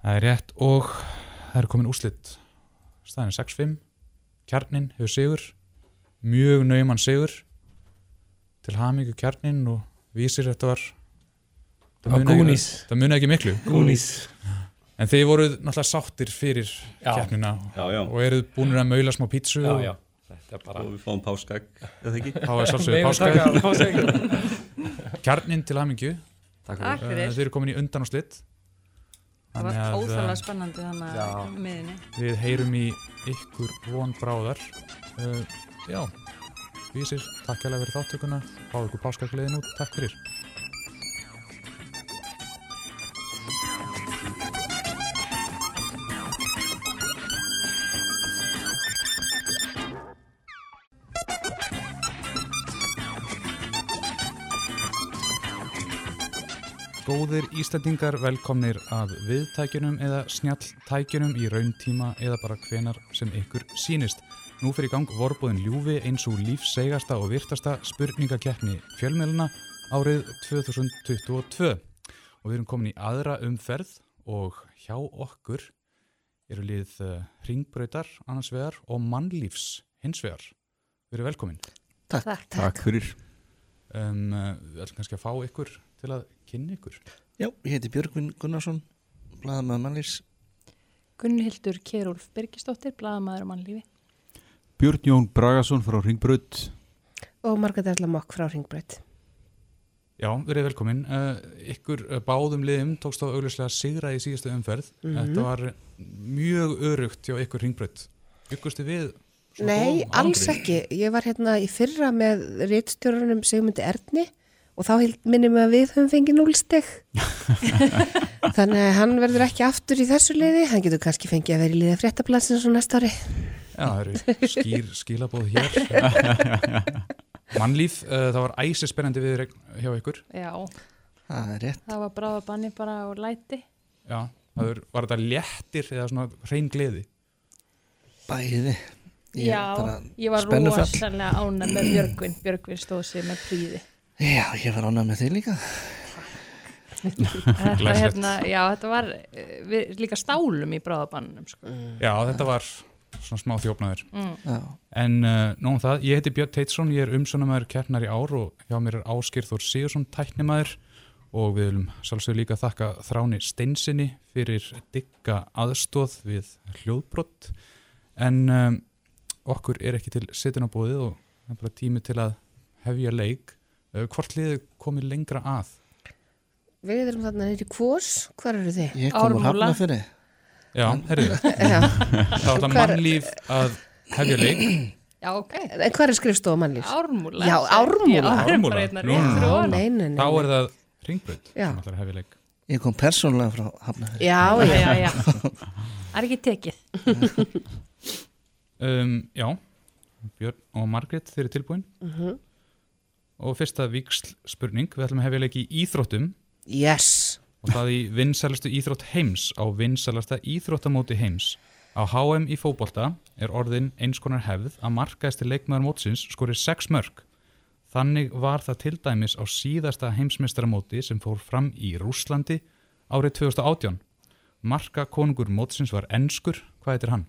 Það er rétt og það er komin úslit. Staðin er 6-5. Kjarnin hefur sigur. Mjög nauman sigur. Til hamingju kjarnin og vísir þetta var það muni ekki-
Goonies.
það muni ekki miklu
Goonies.
en þið voruð náttúrulega sáttir fyrir
Já.
keppnina
Já, já.
og eruð búinir að maula smá pítsu
Já,
og
er bara
Og við fáum
er <laughs>
taka páskaegg.
kjarnin til hamingju
Takk
fyrir.
Þið eru komin í undan og slitt
Það var óþálega
eh,
spennandi þannig að miðinni.
Við heyrum í ykkur von bráðar. Uh, Já, vísir, takk hérlega fyrir þáttökuna Fá ykkur páskagliðin út, takk fyrir Góðir Íslandingar velkomnir að viðtækjunum eða snjalltækjunum í rauntíma eða bara hvenar sem ykkur sýnist. Nú fyrir í gang vorbúðin ljúfi eins og lífsegasta og virtasta spurningakeppni fjölmiðluna árið 2022. Og við erum komin í aðra umferð og hjá okkur eru lið uh, ringbrautar annars vegar og mannlífs hins vegar. Við erum velkomin.
Takk.
Takk fyrir
Um, uh, við ætlum kannski að fá ykkur til að kynna ykkur.
Já, ég heiti Björgvin Gunnarsson, blaðamaður mannlýs.
Gunnhildur Kjerúlf Birgisdóttir, blaðamaður og mannlífi.
Björn Jón Bragason frá Ringbraut
og Margrét Erla Mokk frá Ringbraut.
Já, verið velkomin. Uh, ykkur uh, báðum liðum tókst á augljóslega sigra í síðustu umferð.
Mhm.
Þetta var mjög örugt hjá ykkur ringbrödd. Byggustu við
Nei,
góðum
alls
árangri?
ekki. Ég var hérna í fyrra með réttstjórunum Sigmundi Erni og þá held minnum við að við höfum fengið núlstig. <laughs> Þannig að hann verður ekki aftur í þessu liði. Hann getur kannski fengið að vera í liði fréttablasins svo næsta ári.
Já, það eru skýr skilabóð hér. <laughs> Mannlíf, uh, það var æsi spennandi við hjá ykkur.
Já,
Það er rétt.
það var bráðabanni bara á læti.
Já, það var, var þetta léttir eða svona hrein gleði?
Bæði. Ég
Já, ég var rosalega ánæg með Björgvin. <clears throat> Björgvin stóð sér með príði.
Já, ég var ánægð með þig líka.
Þetta, hérna, já, þetta var eh, við líka stálum í bráðabannum. Sko.
Já, þetta var svona smá þjófnaður.
Mm.
En uh, nóg um það, ég heiti Björn Teitsson, ég er umsönamæður keppnar í ár og hjá mér er Áskir Þór Sigursson tæknimæður og við viljum sjálfsögur líka þakka Þráni Steinsinni fyrir digga aðstóð við hljóðbrott en um, okkur er ekki til sitin á bóðið og það er bara tími til að hefja leik. Uh, hvort liðið komið lengra að?
Við erum þarna nýri kvors. Hvar eru þið?
ég kom úr
Ármúla.
hafna fyrir.
Já, herriðu, <laughs>
Já.
þá ætla
Hvar-
mannlíf að hefja leik.
Já, ok.
En hvar er skrifstofa mannlýs?
Ármúla.
Já, Ármúla.
Það er
Ármúla.
hérna
nei.
Þá er það ringbröð sem að hefja leik.
Ég kom persónulega frá hafna fyrir.
Já,
Já,
já.
já, já. Það er ekki tekið. <laughs>
Um, já, Björn og Margrét þeir eru tilbúin.
Mhm.
og fyrsta viksl spurning við ætlum að hefja leik í íþróttum.
Yes.
og það í vinsælustu íþrótt heims. Á vinsælasta íþróttamóti heims. Á HM í fótbolta er orðin eins konar hefð að markaðist leikmaður mótsins skorir 6 mörg þannig var það til dæmis á síðasta heimsmeistaramóti sem fór fram í Rúslandi árið 2018 marka konungur mótsins var enskur. Hvað heitir hann?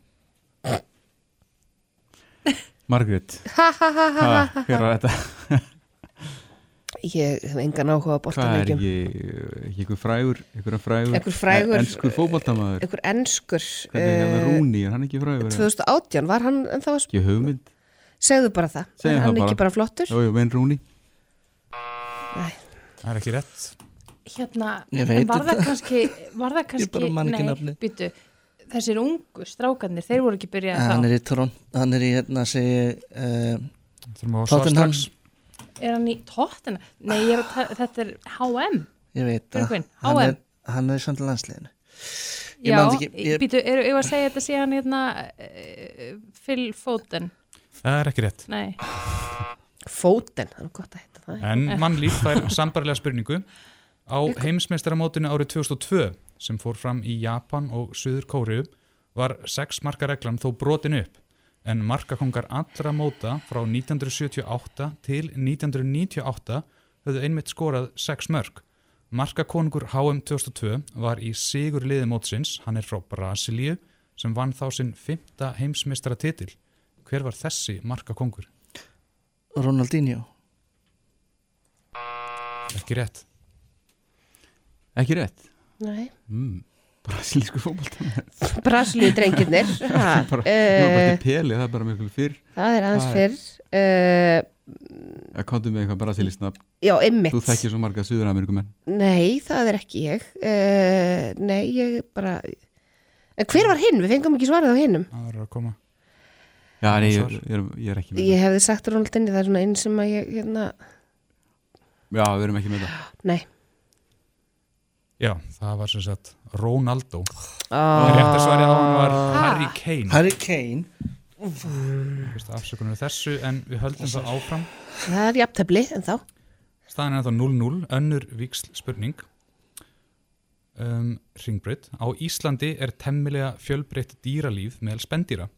Margrét. Hver var þetta?
Ég hef engan áhuga á
Hvað er ekki. ykkur frægur ykkur frægur,
Einhver frægur-
Enskur fótboltamaður.
Einhver enskur.
Hvernig er hérna
eh,
Rúni, er hann ekki frægur?
2018 var hann en það var
Ekki hugmynd.
Segðu bara það, er hann
það bara.
ekki bara. flottur?
Jú, jú, menn Rúni.
Það er ekki rétt.
Hérna,
Ég
var það kannski, var það kannski, nei,
nafnið.
Þessir ungu strákarnir, þeir voru ekki byrjað
Hann
þá.
er í Toronto, hann er í hérna segi uh,
að
Tottenham.
Er hann í tóttina? Nei, er að þetta er HM.
Ég veit það.
Björgvin,
Hann er, hann er í samt landsliðinu. Ég
Já,
ekki, ég-
býtu, eru ég að segja þetta sé hann hérna uh, Phil Foden?
Það er ekki rétt
Nei,
Fóten, það er gott að heita það
En mannlíf fær sambarlega spurningu á heimsmeistaramótinu árið 2002 sem fór fram í Japan og Suður Kóriu var sex marka reglan þó brotin upp en markakongar allra móta frá 1978 til 1998 höfðu einmitt skorað sex mörg. Markakonungur HM 2002 var í sigur liði mótsins, hann er frá Brasilíu sem vann þá sinn fymta heimsmeistara titil. Hver var þessi markakongur?
Ronaldinho.
Ekki rétt.
Ekki rétt. Mm. Brasilísku fótboltamaður
Brasilíu drengirnir <laughs> ha,
bara,
eh,
til peli, það er bara mjög fyrr
Það er aðeins
Það er-
fyrr uh,
að komdu með eitthvað brasilísnafn
Já, einmitt.
Þú þekkir svo marga Suður-Amerikumenn
Nei, það er ekki ég. Uh, nei, ég bara... En hver var hinn? Við fengum ekki svarið á hinnum.
Það verður að koma.
Já, nei, ég, ég, er, ég er ekki með
Ég hefði sagt Ronaldinni, það er svona einn sem að ég, hérna...
það Já, við erum ekki með það
Nei.
Já, það var sem sagt Ronaldo.
Ah.
Réttar svarið á hann var Harry Kane.
Harry Kane
afsökunum þessu, en við höldum það áfram.
Það er jafntefli, en þá.
Staðan er þá 0-0, önnur víksl spurning. Um, Ringbreyt. Á Íslandi er temmilega fjölbreytt dýralíf meðal spendýra.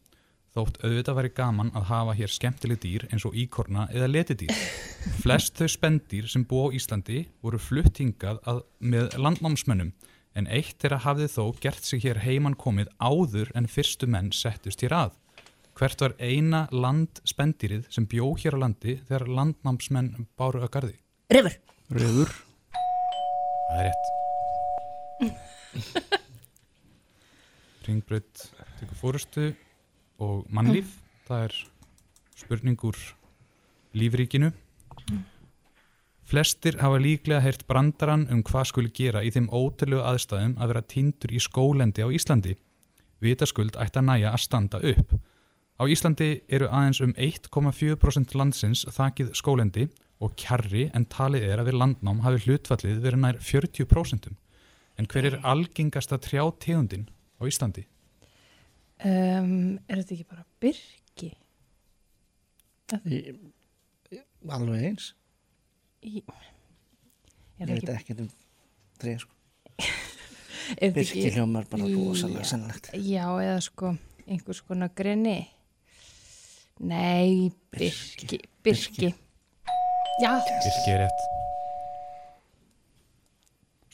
Þótt auðvitað væri gaman að hafa hér skemmtileg dýr eins og íkorna eða letidýr. <laughs> Flest þau spendýr sem búa á Íslandi voru flutt hingað að, með landnámsmönnum en eitt þeirra hafði þó gert sig hér heiman komið áður en fyrstu menn settust hér að. Hvert var eina landspendýrið sem bjó hér á landi þegar landnámsmenn báru að gardi?
Refur.
Refur.
Það er rétt. <laughs> Ringbreyt tekur fórustu og mannlíf. Það er spurning úr lífríkinu. Flestir hafa líklega heyrt brandaran um hvað skuli gera í þeim ótrúlegu aðstæðum að vera tindur í skólendi á Íslandi. Vitaskuld ætti að næja að standa upp. Á Íslandi eru aðeins um 1,4% landsins þakið skólendi og kjarri en talið er að við landnám hafi hlutfallið verið nær 40%. En hver er algengasta trjátegundin á Íslandi?
Um, er þetta ekki bara byrki?
Í- Alveg eins
Í,
Ég veit ekki um sko <laughs>
Er þetta
Birki
ekki-
hljómar bara rosalega sennilegt
Já, eða sko einhvers konar greni. Nei, byrki. Byrki. Já.
Birki er rétt.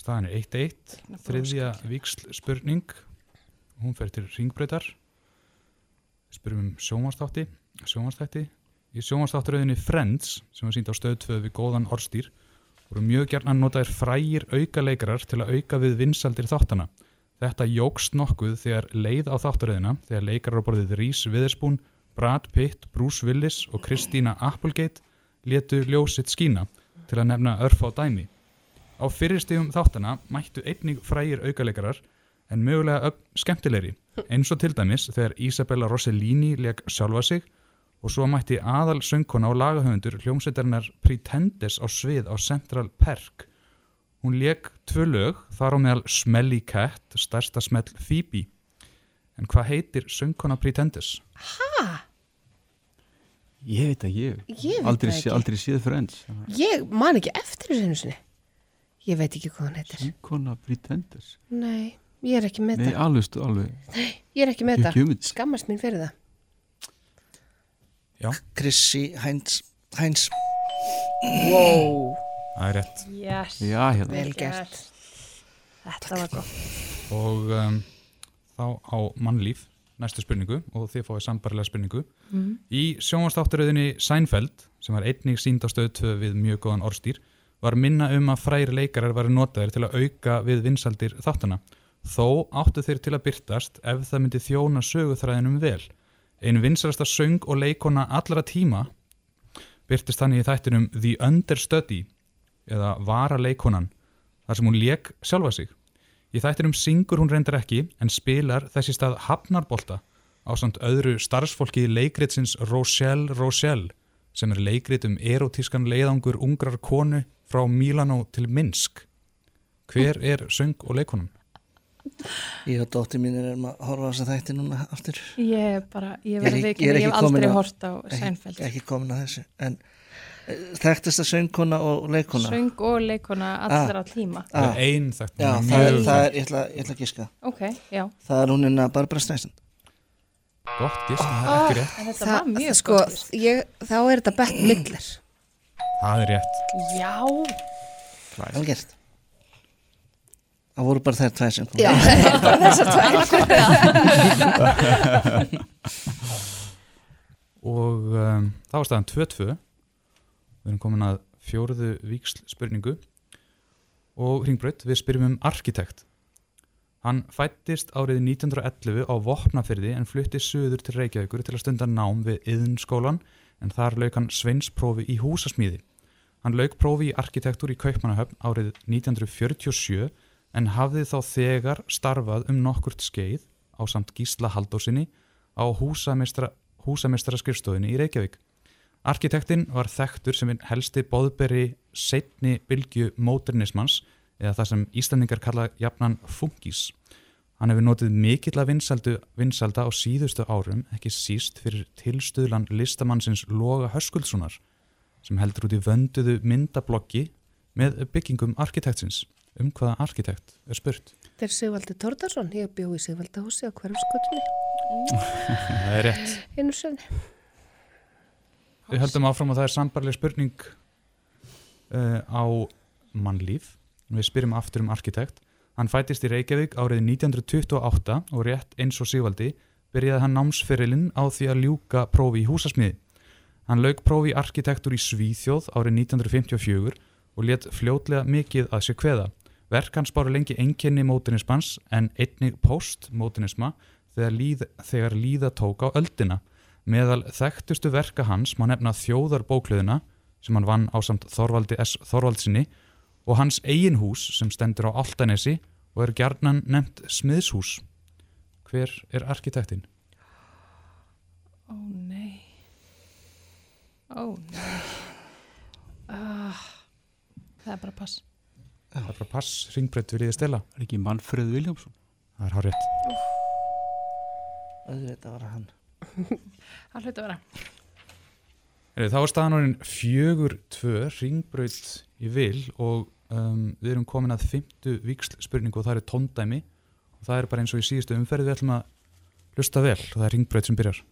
Staðan er 1-1, þriðja víksl spurning. Hún fer til ringbreytar. Spurum um sjónvarsþátti. Sjónvarsþætti. Í sjónvarsþátturöðinni Friends, sem var sínt á stöð 2 við góðan orstýr, voru mjög gjarnan notaðir frægir aukaleikarar til að auka við vinsaldir þáttana. Þetta jógst nokkuð þegar leið á þátturöðina, þegar leikarar á borðið Reese Witherspoon, Brad Pitt, Bruce Willis og Christina Applegate létu ljósitt skína til að nefna örf á dæmi. Á fyrirstegum þáttana mættu einnig frægir aukaleikarar en mögulega skemmtilegri, eins og til dæmis þegar Isabella Rossellini leik sjálfa sig og svo mætti aðal söngkona og lagahöfundur hljómsveitarinnar Pretenders á svið á Central Perk. Hún leik tvö lög, þar á meðal Smelly Cat, stærsta smell Phoebe. En hvað heitir söngkona Pretenders?
Hæ?
Ég veit ekki, ég,
Ég veit
aldrei,
það
sé,
ekki.
aldrei séð Friends
Ég man ekki eftir þessu einu sinni. Ég veit ekki hvað hann heitir.
Kona Pretenders
Nei, ég er ekki með
Nei,
það.
alveg, alveg
Nei, ég er ekki með
Ég
það. Skammast mín fyrir það.
Já.
Chrissy Heinz Heinz
Wow
Það er rétt.
Yes.
Já, hérna.
Vel gert.
Þetta var gott.
Og um, þá á mannlíf, næstu spurningu, og þið fáið sambarlega spurningu.
Mhm.
Í sjónvastátturöðinni Seinfeld, sem var einnig sínd á stöð 2 við mjög góðan orstýr, var minna um að fræri leikarar varu notaðir til að auka við vinsaldir þáttana. Þó áttu þeir til að byrtast ef það myndi þjóna söguþræðinum vel. Ein vinsalasta söng og leikona allra tíma byrtist þannig í þættinum The Understudy eða Vara leikonan þar sem hún lék sjálfa sig. Í þættinum syngur hún reyndar ekki en spilar þessi stað hafnarbolta á samt öðru starfsfólki leikritsins Rochelle Rochelle sem er leikrit um erotískan leiðangur ungrar konu frá Milano til Minsk. Hver er söng og leikonan?
Ég og dóttir mín erum að horfa á þess að þætti núna aftur
Ég er bara, ég
er
verði
ekki- er
ég hef aldrei
á-
hort á
ekki-
Seinfeld.
Ekki komin að þessu En uh, þekktasta söngkona og leikona
Söng og leikona allra tíma.
ah.
Það er ein þekkt, er
er, er, ég ætla, ég ætla að
já.
Það er hún innan Barbara Streisand
Gott gisk, það er
Ah,
ekki rétt.
þetta var mjög
sko,
gott.
ég, þá er þetta Bett Midler.
Það er rétt.
Já.
Vel gert Það voru bara þær tvær sem kom
Já, bara <laughs> þessar tvær.
og um, það var staðan 2-2 við erum komin að fjóruðu víksl spurningu og Hringbraut, við spyrjum um arkitekt hann fættist árið 1911 á Vopnafyrði en flutti söður til Reykjavíkur til að stunda nám við Yðnskólan en þar lauk hann sveinsprófi í húsasmíði. Hann lauk prófi í arkitektur í Kaupmannahöfn árið 1947 en hafði þá þegar starfað um nokkurt skeið á samt Gísla Haldósinni á húsameistra, skrifstofinni í Reykjavík. Arkitektinn var þekktur sem helsti bóðberi setni bylgju modernismans eða það sem Íslandingar kalla jafnan funkís. Hann hefur notið mikill að vinsalda á síðustu árum, ekki síst fyrir tilstuðlan listamannsins Loga Höskuldssonar sem heldur út í vönduðu myndabloggi með byggingum arkitektsins. Um hvaða arkitekt er spurt?
Þetta er Sigvaldi Tórdarsson, ég bjó í Sigvaldahúsi á hverfskötunni. <laughs>
Það er rétt.
Einu senni.
Við höldum áfram og það er sambarleg spurning uh, á mannlíf. Við spyrjum aftur um arkitekt. Hann fættist í Reykjavík árið 1928 og rétt eins og Sigvaldi byrjaði hann námsferilinn á því að ljúka prófi í húsasmiði. Hann lauk prófi arkitektur í Svíþjóð árið 1954 og let fljótlega mikið að sér kveða. Verk hans báru lengi enginni mótinismans en einnig postmótinisma þegar, líð, þegar líða tók á öldina. Meðal þekktustu verka hans má nefna þjóðarbókluðina sem hann vann á samt Þorvaldi S. Þorvaldsinni og hans eigin hús sem stendur á Altanesi og er gjarnan nefnt smiðshús. Hver er arkitektinn?
Ó nei Ó nei ah, Það er bara pass
Það er bara pass, ringbreytt við í stela.
Er ekki Manfred Williamson?
Það er hárétt.
Þetta var hann. <laughs>
Það hluti að vera
Heyrðu, Þá er staðan orðin fjögur tvö ringbraut í vil og um, við erum komin að fymtu víksl spurningu og það er tóndæmi og það er bara eins og í síðustu umferði við ætlum að hlusta vel og það er ringbraut sem byrjar.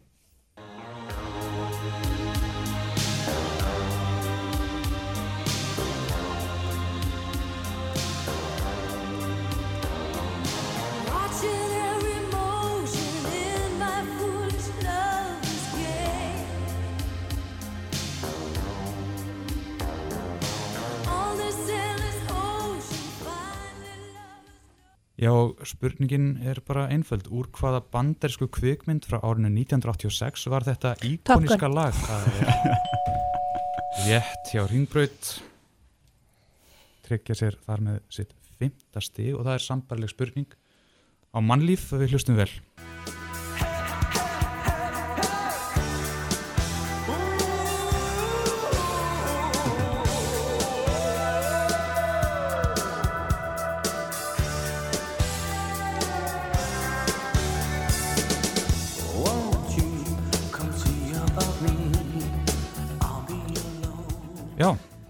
Já, spurningin er bara einföld. Úr hvaða bandersku kvikmynd frá árinu 1986 var þetta íkoníska
Gun.
lag? <laughs> Rétt hjá ringbraut tryggja sér þar með sitt fymta stig og það er sambarleg spurning á mannlíf við hlustum vel.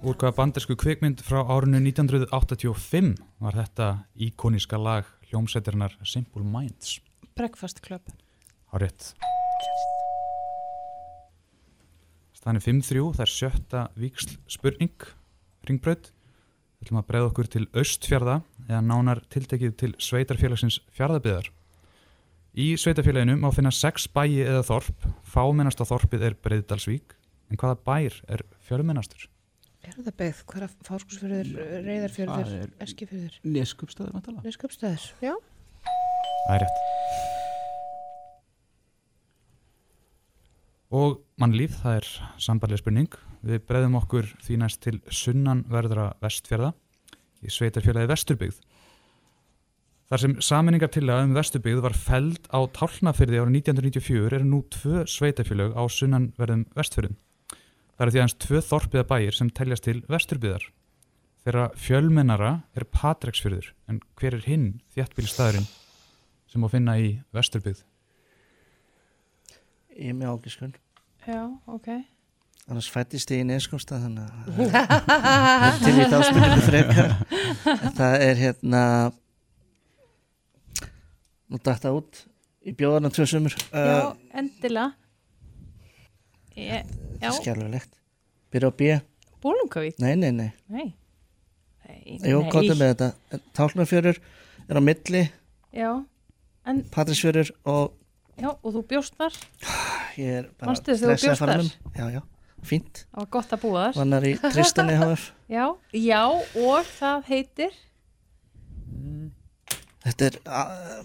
Úr hvaða bandersku kvikmynd frá árinu 1985 var þetta íkoníska lag hljómsættirinnar Simple Minds.
Breakfast Club
Á rétt. Staðan er 5-3, það er sjötta víksl spurning, ringbraut. Við ætlum að bregða okkur til Östfjarða eða nánar tiltekið til sveitarfélagsins Fjarðabyðar. Í sveitarfélaginu má finna sex bæi eða þorp, fámennasta þorpið er Breiðdalsvík, en hvaða bær er fjölmennastur?
Er það beigð? Hvað er fárskúsfjörður, reyðarfjörður,
Það er-
eskifjörður?
Neskupstaður, vantala.
Neskjöpstæður, já.
Það er rétt. Og mannlíf, það er sambarlega spurning. Við breyðum okkur því næst til sunnanverðra vestfjörða í sveitarfélagi Vesturbyggð. Þar sem saminningartillaga um Vesturbyggð var feld á Tálnafyrði árið 1994 eru nú tvö sveitarfélag á sunnanverðum vestfjörðum. Það eru því aðeins tvö þorpiða bæir sem teljast til Vesturbyggðar. Þeirra fjölmennara er Patreksfjörður, en hver er hinn þjættbílstæðurinn sem má finna í Vesturbyggð?
Ég er með ágiskun.
Já, ok
Annars fættist ég í neskumstað þannig að <laughs> það er til í þá spurningu frekar. Það er hérna nú dætta út í bjóðarna tvö sumur.
Já, endilega ég, Já,
Skjálfilegt. Byrja á B.
Bólungavík
Nei, nei, nei.
Nei, nei,
Jú,
nei.
kóttum með þetta. Tálknarfjörur er á milli,
Já, en,
Patrísfjörur og
já, og þú bjóst þar
ég er bara
bjóst
að fara um. Já, já, fínt.
Það var gott að búa þar
Vannar í Tristan í HF. <laughs>
Já, já, og það heitir
Þetta er uh,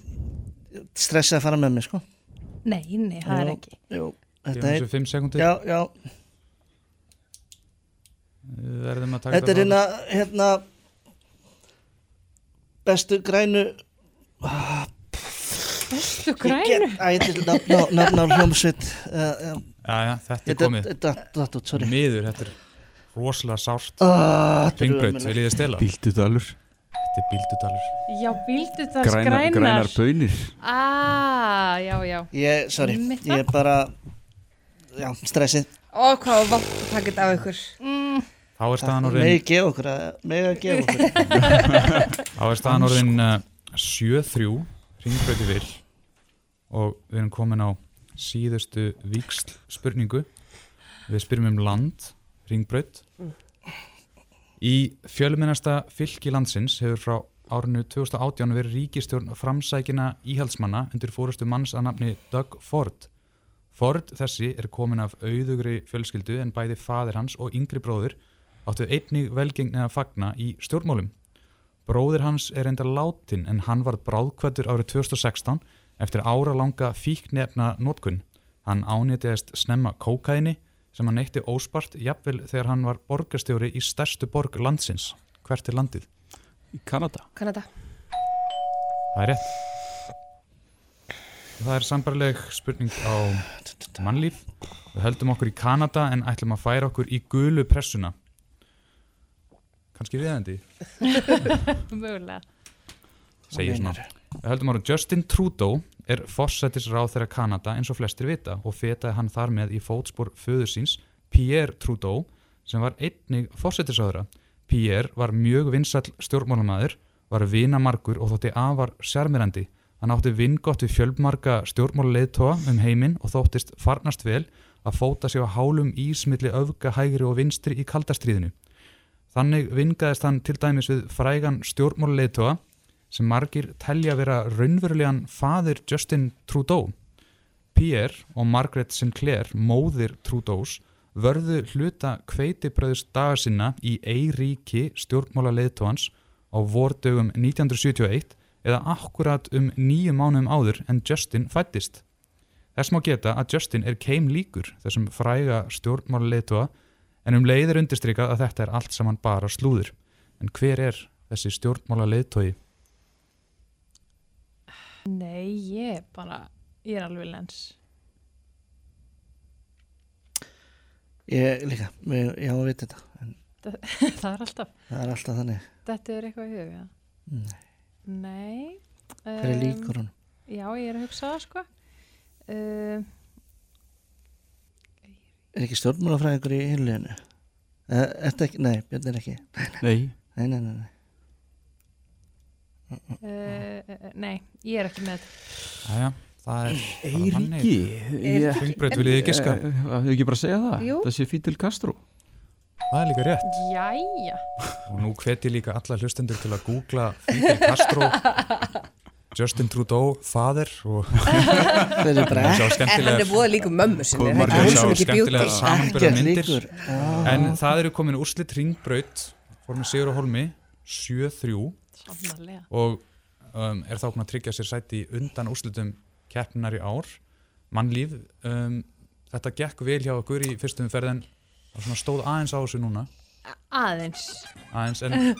stressaði að fara með mig, sko.
Nei, nei, það er
Jú,
ekki
Gefum
þetta er...
þessu fimm sekúndur.
Já, já,
ætlum að taka
Þetta er hérna, hérna bestu grænu
Bestu
grænu? Æ, þetta er nafn á- á hljómsveit uh,
Já, já, þetta er komið
þetta- þetta- út, sorry.
Miður, þetta er rosalega sárt
Ah, þetta er
Ringbraut,
ömurlegt.
vil ég þið stela?
Bíldudalur
Þetta er bíldudalur
Já, bíldudals
Grænar,
grænar.
grænar bönir
Ah, já, já.
Ég, sorry, ég er bara Já, stressið.
Ó, hvað var vant að taka þetta af ykkur.
Mm.
Þá er staðan orðin
gefa okkur að Megi að gefa okkur. <laughs>
Þá er staðan orðin uh, 7-3 Ringbrauti vil og við erum komin á síðustu víksl spurningu við spyrjum um land Ringbraut Í fjölmennasta fylki landsins hefur frá árinu 2018 verið ríkistjórn framsækina íhaldsmanna undir fórustu manns að nafni Doug Ford. Ford þessi er komin af auðugri fjölskyldu en bæði faðir hans og yngri bróður áttu einnig velgengni að fagna í stjórnmálum. Bróðir hans er enda látin en hann var bráðkvættur árið 2016 eftir ára langa fíknefna notkun. Hann ánýtiðist snemma kókaini sem hann neytti óspart jafnvel þegar hann var borgarstjóri í stærstu borg landsins. Hvert er landið?
Í Kanada
Kanada
Það er rétt. Það er sambarleg spurning á mannlíf. Við höldum okkur í Kanada en ætlum að færa okkur í gulu pressuna. Kanski viðandi? <laughs>
Mögulega.
segir svona Við höldum ára Justin Trudeau er fórsættisráð þeirra Kanada eins og flestir vita og fetaði hann þar með í fótspor föður síns Pierre Trudeau sem var einnig fórsættisráðra Pierre var mjög vinsall stjórnmálamæður var vinamarkur og þótti afar sérmyrandi hann átti vingott við fjölmarga stjórnmáluleiðtóa um heiminn og þóttist farnast vel að fóta sig á hálum ísmilli öfga hægri og vinstri í kaldastriðinu Þannig vingaðist hann til dæmis við frægan stjórnmáluleiðtóa sem margir telja vera raunverulegan faðir Justin Trudeau. Pierre og Margaret Sinclair, móðir Trudeaus, vörðu hluta kveitibröðus daga sinna í eiríki stjórnmáluleiðtóans á vordögum 1971 eða akkurat um nýju mánum áður en Justin fættist. Þess má geta að Justin er keim líkur þessum fræga stjórnmáluleiðtóa en um leið er undirstrykað að þetta er allt saman bara slúður. En hver er þessi stjórnmála leiðtói?
Nei, ég er bara, ég er alveg lens.
Ég líka, ég, ég á að vita þetta en
Það, <laughs> það er alltaf.
það er alltaf þannig
Þetta er eitthvað í huga.
Nei.
Nei.
Hver er
um,
líkur honum?
Já, ég er að hugsa það, sko. Uh,
Er ekki stjórnmálafræðingur í hinleginu? Ertu ekki, nei, Björn er ekki
Nei.
Nei, nei, nei, nei.
uh, nei, ég er ekki með þetta.
Jæja, það er bara
Eiríki
þannig. Hringbraut, viljið þið giska?
Þau ekki bara segja það
Jú.
Það sé Fidel Castro
Það er líka rétt.
Jæja.
Og nú hveti ég líka alla hlustendur til að googla Fidel Castro, <laughs> Justin Trudeau, faðir og
Þeir eru bara
En hann er búið líku mömmu sinni er hún
Ekkert
myndir
líkur. Já.
en það eru komin úrslit ringbraut fór með Sigur og Holmi 7-3
Sannarlega.
og um, er þá búin að tryggja sér sæti í undan úrslitum keppnar í ár mannlíf um, þetta gekk vel hjá okkur í fyrstum ferðin og svona stóð aðeins á þessu núna
Aðeins.
aðeins en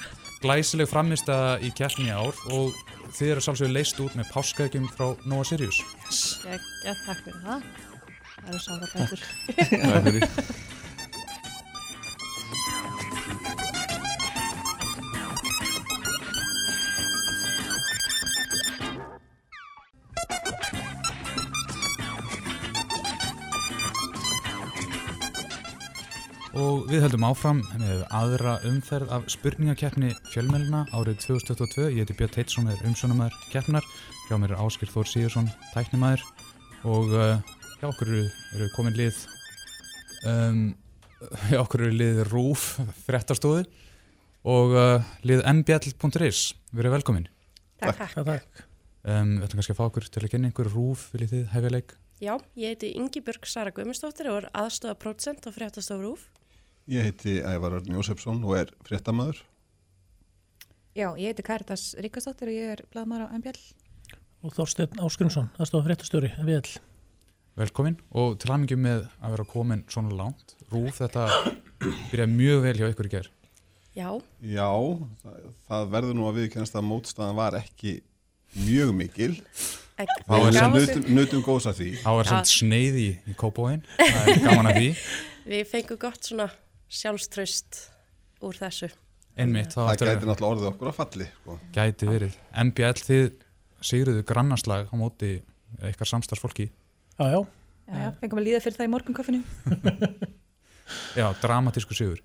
glæsileg frammistaða í keppni í ár og þið eru sálsögur leist út með páskaðgjum frá Nova Sirius
Ég, ég takk fyrir það. Það eru sára betur.
Við höldum áfram með aðra umferð af spurningakeppni fjölmjöluna árið 2022. Ég heiti Björn Teitsson, er umsjónumæður keppnar. Hjá mér er Áskir Þór Sigursson, tæknimæður. Og uh, hjá okkur eru, eru komin lið, um, <laughs> hjá okkur eru lið RÚF, fréttastóðu og uh, lið mbl.is. Verið velkomin.
Takk.
Takk, takk.
Um, við ætlum kannski að fá okkur til að kynna ykkur RÚF, viljið þið hefja leik?
Já, ég heiti Ingi Björg Sara Guðmundsdóttir og er aðstöða prótsent á fréttastofu Rúf.
Ég heiti Ævar Örn Jósefsson og er fréttamaður.
Já, ég heiti Karitas Ríkastóttir og ég er blaðmar á MBL.
Og Þorsteinn Áskrimsson, aðstofa fréttastjóri, all.
Velkomin og til hamingjum með að vera komin svona langt. Rúf, þetta byrjaði mjög vel hjá ykkur í gerð.
Já,
Já, það, það verður nú að viðkennast að mótstaðan var ekki mjög mikil.
Ekki-
Þá er samt-
nutum, góðs að því.
Þá er
Já.
samt sneið í, í kópóin, það er gaman að því. <laughs>
við fengum gott svona sjálfströst úr þessu.
Einmitt,
Það
að-
gæti náttúrulega orðið okkur að falli. Sko.
Gæti verið. MBL þið sigruðu grannarslag á móti eitthvað samstarfsfólki.
Já, já.
Já, já, fengum að líða fyrir það í morgunkaffinu. <laughs>
Já, dramatísku sigur.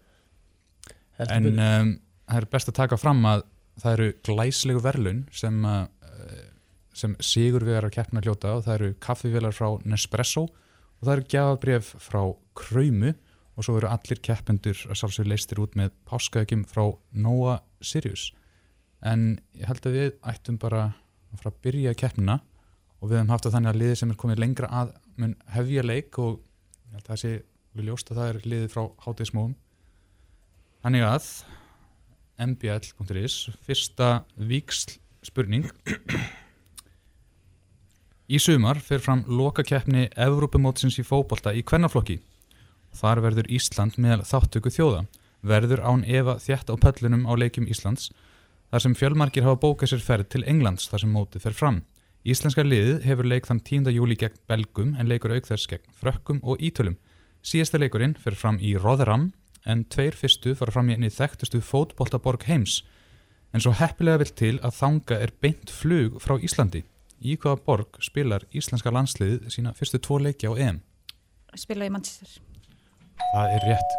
En um, það er best að taka fram að það eru glæslegu verlun sem, uh, sem sigurvegarar keppna hljóta og það eru kaffivélar frá Nespresso og það eru gjafabref frá Kraumu og svo eru allir keppendur að sjálfsögur leistir út með páskaðgjum frá Noah Sirius. En ég held að við ættum bara að fara að byrja keppnina og við hefum haft það þannig að liðið sem er komið lengra að mun hefja leik og ég held að það sé við ljóst að það er liðið frá hátíðismóðum Þannig að mbl.is fyrsta víksl spurning Í sumar fer fram lokakeppni Evrópumótsins í fótbolta í kvennaflokki. Þar verður Ísland meðal þáttöku þjóða. Verður án Eva þjætt á pöllunum á leikjum Íslands þar sem fjölmargir hafa bókað sér ferð til Englands þar sem mótið fer fram. Íslenska liðið hefur leik þann 10. júli gegn Belgum en leikur auk þess gegn Frökkum og Ítölum. Síðasta leikurinn fer fram í Rotherham en tveir fyrstu fara fram í einni þekktustu fótboltaborg heims. En svo heppilega vill til að þanga er beint flug frá Íslandi. Í hvaða borg spilar íslenska landsliðið sína fyrstu tvo leiki á EM?
Spila í Manchester.
Það er rétt.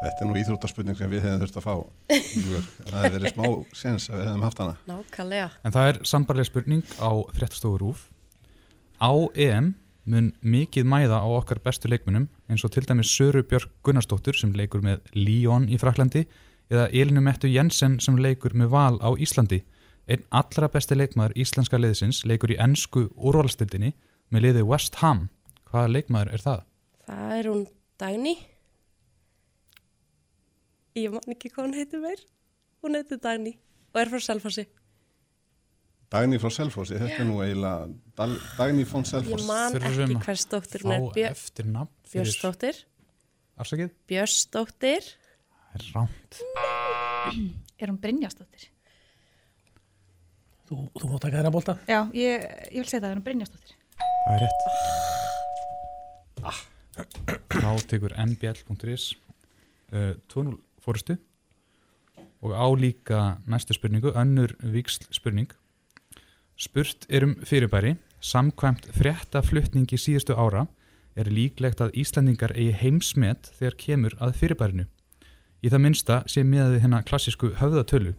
Þetta er nú íþróttarspurning sem við hefum þurft að fá. Það hefði verið smá sens að við hefum haft hana.
Nákvæmlega.
En það er sambarlega spurning á fréttastofur RÚF. Á EM mun mikið mæða á okkar bestu leikmunum eins og til dæmis Söru Björk Gunnarsdóttur sem leikur með Lyon í Fraklandi eða Elinu Mettu Jensen sem leikur með Val á Íslandi. Einn allra besti leikmaður íslenska liðsins leikur í ennsku úrvalstildinni með liði West Ham. Hvaða leikmaður er það?
Það er hún Dagný. Ég man ekki hvað hún heitir meir. Hún heitir Dagný og er frá Selfossi.
Dagný frá Selfossi, þetta er nú eiginlega Dal- Dagný von Selfoss.
Ég man ekki hvers dóttir hún er. Björnsdóttir.
Afsakið?
Björnsdóttir.
Það er rámt. <clears throat>
Er hún Brynjastóttir?
Þú, þú mátt taka þeirra bólta.
Já, ég, ég vil segja það, er hún Brynjastóttir.
Það er rétt. Þá tekur mbl.is uh, 2-0 fórustu og á líka næstu spurningu, önnur víksl spurning. Spurt er um fyrirbæri, samkvæmt frétta flutningi síðustu ára er líklegt að Íslandingar eigi heimsmet þegar kemur að fyrirbærinu. Í það minnsta sé með hérna klassísku höfðatölu.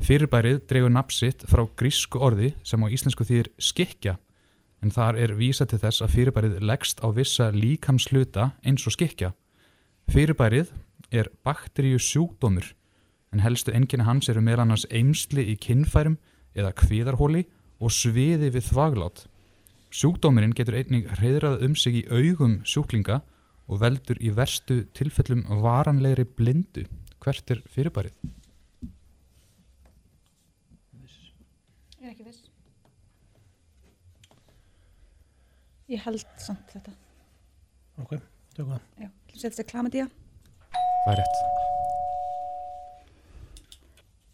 Fyrirbærið dregur nafnsitt frá grísku orði sem á íslensku þýðir skikja en þar er vísa til þess að fyrirbærið leggst á vissa líkamsluta eins og skikja. Fyrirbærið er bakteríu sjúkdómur en helstu enginni hans eru meðal annars eimsli í kinnfærum eða kvíðarhóli og sviði við þvaglát. Sjúkdómurinn getur einnig reyðrað um sig í augum sjúklinga og veldur í verstu tilfellum varanlegri blindu. Hvert er fyrirbærið?
Ég er ekki viss. Ég held samt þetta.
Ok, tökum það.
Já, setja sér klamidía.
Það er rétt.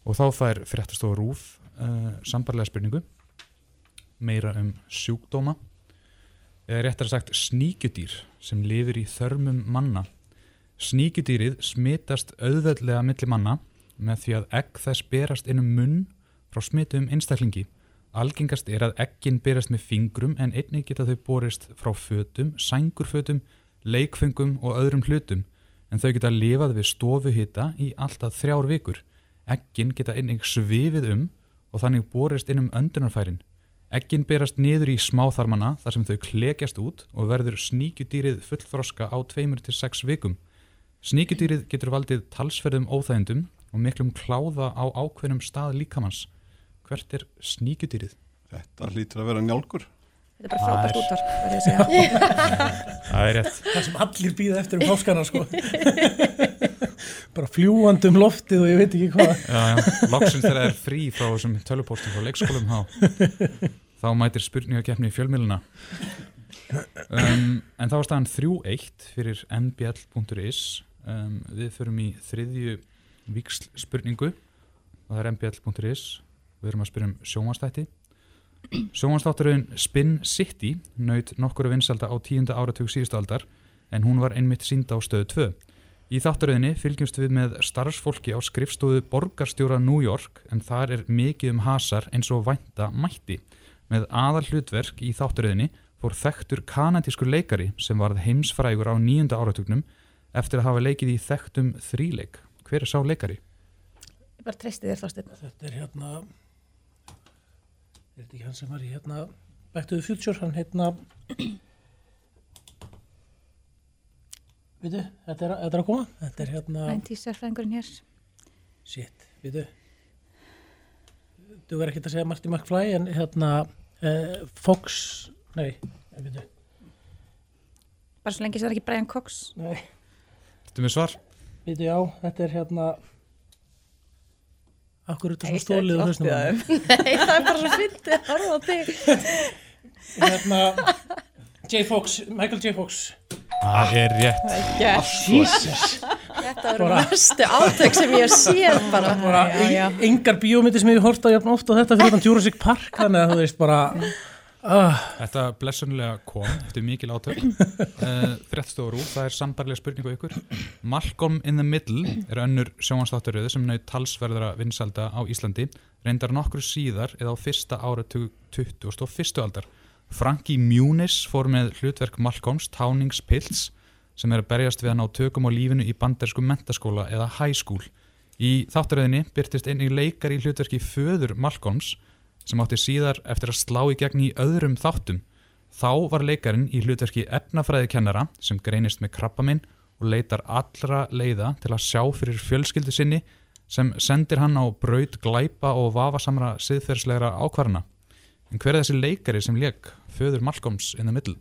Og þá fær fréttastofa Rúf uh, sambarlega spurningu meira um sjúkdóma eða réttar sagt sníkjudýr sem lifir í þörmum manna. Sníkjudýrið smitast auðveldlega milli manna með því að egg þess berast inn um munn frá smitum einstaklingi. Algengast er að eggin berast með fingrum en einnig geta þau borist frá fötum, sængurfötum, leikfengum og öðrum hlutum en þau geta lifað við stofuhita í alltaf þrjár vikur. Eggin geta einnig svifið um og þannig borist inn um öndunarfærin. Eggin berast niður í smáþarmana þar sem þau klekjast út og verður sníkjudýrið fullþroska á 2-6 vikum. Sníkjudýrið getur valdið talsverðum óþægindum og miklum kláða á ákveðnum stað líkamanns. Hvert er sníkjudýrið?
Þetta hlýtur að vera njálgur.
Þetta er bara frábært útvarp, verður ég að segja. <laughs>
Það er rétt.
Það sem allir býða eftir um páskana, sko. <laughs> bara fljúandi um loftið og ég veit ekki hvað.
Já, já, loksins þegar það er frí frá þessum tölupóstum frá leikskólum þá, <laughs> þá mætir spurningakeppni í fjölmiðluna. Um, en þá er staðan 3-1 fyrir mbl.is. Um, við förum í þriðju víksl spurningu og það er mbl.is við erum að spyrja um sjónvastætti sjónvastátturinn Spin City naut nokkuru vinsalda á tíunda áratug síðustu aldar en hún var einmitt sínda á stöðu 2 í þátturöðinni fylgjumst við með starfsfólki á skrifstofu borgarstjóra New York en þar er mikið um hasar eins og vænta mætti með aðal hlutverk í þátturöðinni fór þekktur kanadískur leikari sem varð heimsfrægur á nýjunda áratugnum eftir að hafa leikið í þekktum þríleik. Hver er sá leikari?
Ég bara treysti þér þástinn.
Þetta er hérna er þetta ekki hann sem var í hérna Back to the Future, hann hérna Vitu, þetta er, þetta er að koma Þetta er hérna
90 sérfræðingurinn hér.
Shit, vitu Þú verður ekki að segja Marty McFly en hérna uh, Fox, nei, vitu
Bara svo lengi sem það er ekki Brian Cox.
Nei,
Þetta með svar?
vitu já, þetta er hérna Akkur er þetta svona stólið honum?
ekki Nei, það er bara svo fyndið að horfa á þig. <laughs>
Hérna J. Fox, Michael J. Fox
Það er rétt.
Jesus
Þetta eru
Bara-
mestu átök sem ég séð bara.
engar bíómyndir sem ég hef hort á jafn ofta þetta fyrir þann Jurassic Park þannig að þú veist bara uh,
Þetta blessunlega kom, þetta er mikil átök. <laughs> Uh, Fréttstofur úr, það er sambarlega spurningu ykkur. Malcolm in the Middle er önnur sjónvansþátturöðu sem naut talsverðara vinsalda á Íslandi reyndar nokkru síðar eða á fyrsta áratug 20. og fyrstu aldar. Frankie Muniz fór með hlutverk Malcolms Táningspills sem er að berjast við að ná tökum á lífinu í bandersku mentaskóla eða high school. Í þátturöðinni byrtist einnig leikar í hlutverki föður Malcolms sem átti síðar eftir að slá í gegn í öðrum þáttum. Þá var leikarinn í hlutverki efnafræðikennara sem greinist með krabbaminn og leitar allra leiða til að sjá fyrir fjölskyldu sinni sem sendir hann á braut glæpa og vafasamra siðferðslegra ákvarðana. En hver er þessi leikari sem leik föður Malcolms in the Middle?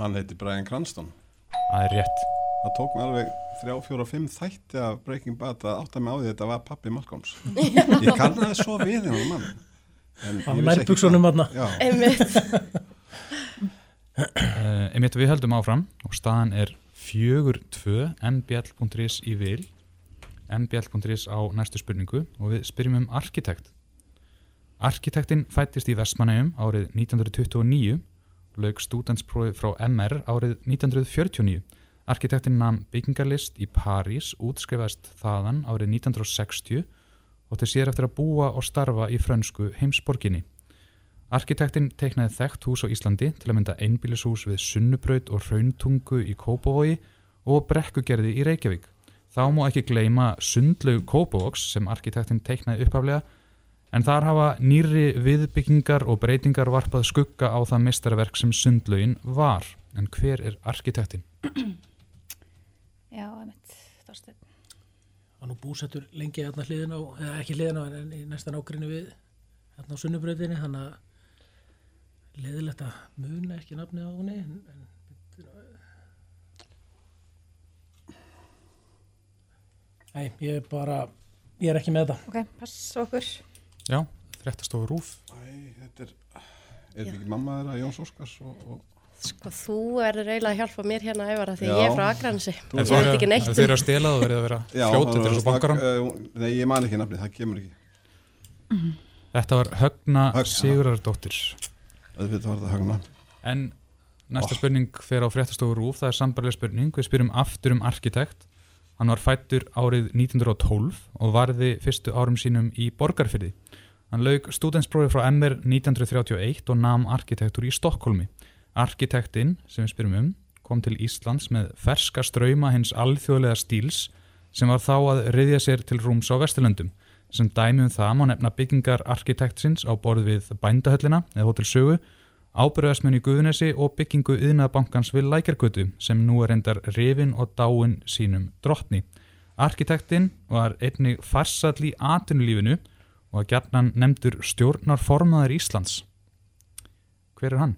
Hann heiti Brian Cranston
Það er rétt
Það tók mig alveg þrjá, fjóra, fimm þætti af Breaking Bad að átta mig á því að þetta var pappi Malcolms <laughs> Ég kannaði svo við hennar mann En
Hann
ég vissi
nær
ekki
buxunum
hvað-
þarna.
Já.
Einmitt.
Uh, <laughs> einmitt við höldum áfram og staðan er 4-2 mbl.is í vil mbl.is á næstu spurningu og við spyrjum um arkitekt Arkitektinn fættist í Vestmannaugum árið 1929 lauk stúdentsprófi frá MR árið 1949 Arkitektinn nam byggingarlist í París útskrifaðist þaðan árið 1960 og til sér eftir að búa og starfa í frönsku heimsborginni Arkitektinn teiknaði þekkt hús á Íslandi til að mynda einbýlishús við Sunnubraut og Rauntungu í Kópavogi og Brekkugerði í Reykjavík. Þá má ekki gleyma Sundlaug Kópavogs sem arkitektinn teiknaði uppaflega en þar hafa nýri viðbyggingar og breytingar varpað skugga á það mistarverk sem Sundlaugin var. En hver er arkitektinn?
Já, einmitt, þástinn.
Hann og búsettur lengi hérna hliðin á, eða ekki hliðin á en næstan ágrinni við hérna á sunnubröðinni þannig að leðilegt að muna ekki nafnið á henni en, en Nei, ég er bara ég er ekki með þetta
Ok, passa okkur.
Já, fréttastofu Rúf.
Æ, þetta er, er þetta ekki mamma þeirra Jóns Óskars og, og
Sko, þú erður eiginlega að hjálpa mér hérna æfara því
Já.
ég er frá Akranesi.
Þú
Ég veit ekki neitt.
Ef þeir eru að stela þá verið að vera <laughs>
það
til
var
þess að bankar
snak- eh, Nei, ég man ekki nafnið, það kemur ekki
Þetta var Högna Sigurðardóttir.
Auðvitað var þetta Högna
En næsta spurning fer á fréttastofu Rúf, það er sambarlega spurning, við spyrjum aftur um arkitekt. Hann var fættur árið 1912 og varði fyrstu árum sínum í Borgarfyrði. Hann lauk stúdensprófi frá MR 1931 og nam arkitektur í Stokkólmi. Arkitektinn, sem við spyrjum um, kom til Íslands með ferska ströyma hins alþjóðlega stíls sem var þá að riðja sér til rúms á Vesturlöndum. Sem dæmi um það má nefna byggingar arkitektsins á borð við bændahöllina eða Hotel Sögu, ábyrðasmenn í Guðunesi og byggingu yðnaðbankans við Lækjargötu sem nú er endar rifin og dáin sínum drottni. Arkitektinn var einnig farsall í atunulífinu og að gjarnan nefndur stjórnarformaður Íslands. Hver er hann?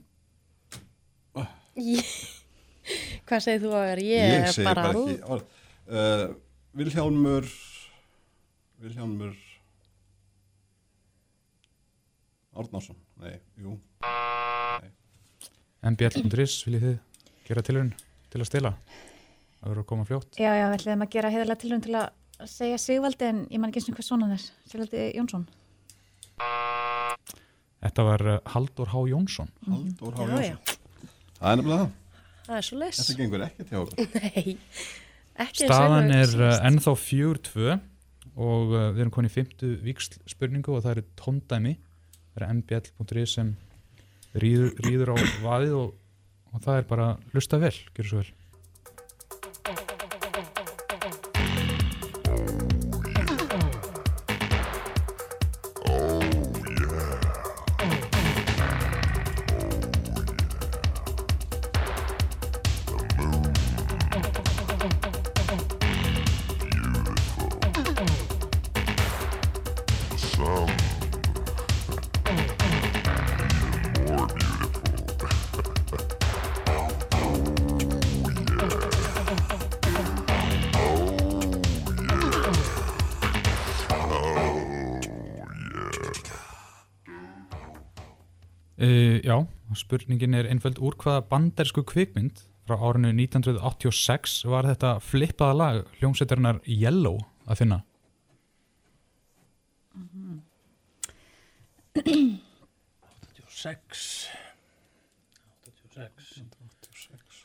<laughs>
Hvað segir þú að vera? Ég,
Ég
er
segi
bara...
bara ekki orð. uh, Vilhjálmur Vilhjálmur Árnarsson Nei, jú
mbl.is, viljið þið gera tilhörun til að stela? Það verður að koma fljótt.
Já, já, við ætlum að gera heiðarlega tilhörn til að segja Sigvaldi en ég man ekki eins og hvað svona þess Sigvaldi Jónsson
Þetta var uh, Haldur H. Jónsson
Halldór H.
Já, já.
Jónsson Það er nefnilega það.
Það er svo les.
Þetta gengur ekkert hjá okkur. <laughs>
Nei, ekki eins
Staðan er uh, ennþá fjögur tvö og uh, við erum konið í fymtu víksl spurningu og það eru tóndæmi. Það er mbl.is sem rýður, á vaðið og, og það er bara hlusta vel, gjör svo vel spurningin er einföld. Úr hvaða bandarísku kvikmynd frá árinu 1986 var þetta flippaða lag hljómsveitarinnar Yellow að finna?
86 86 86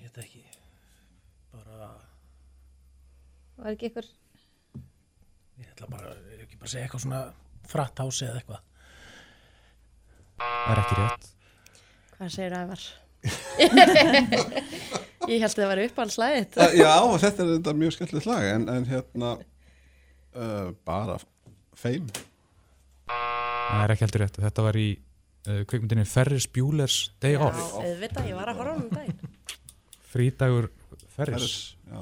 Ég veit ekki. Bara
Var ekki ykkur
ég ætla bara, ég ekki bara segja eitthvað svona fratthási eða eitthvað
Það er ekki rétt
Hvað segir Ævar? ég held að það var uppáhaldslæðið.
Uh, Já, þetta er þetta mjög skemmtilegt lag en, en hérna uh, bara feim
Það er ekki heldur rétt, þetta var í uh, kvikmyndinni Ferris Bueller's Day
Já,
Off
auðvitað, ég var að horfa á hann um daginn.
Frídagur Ferris
Ferris, já.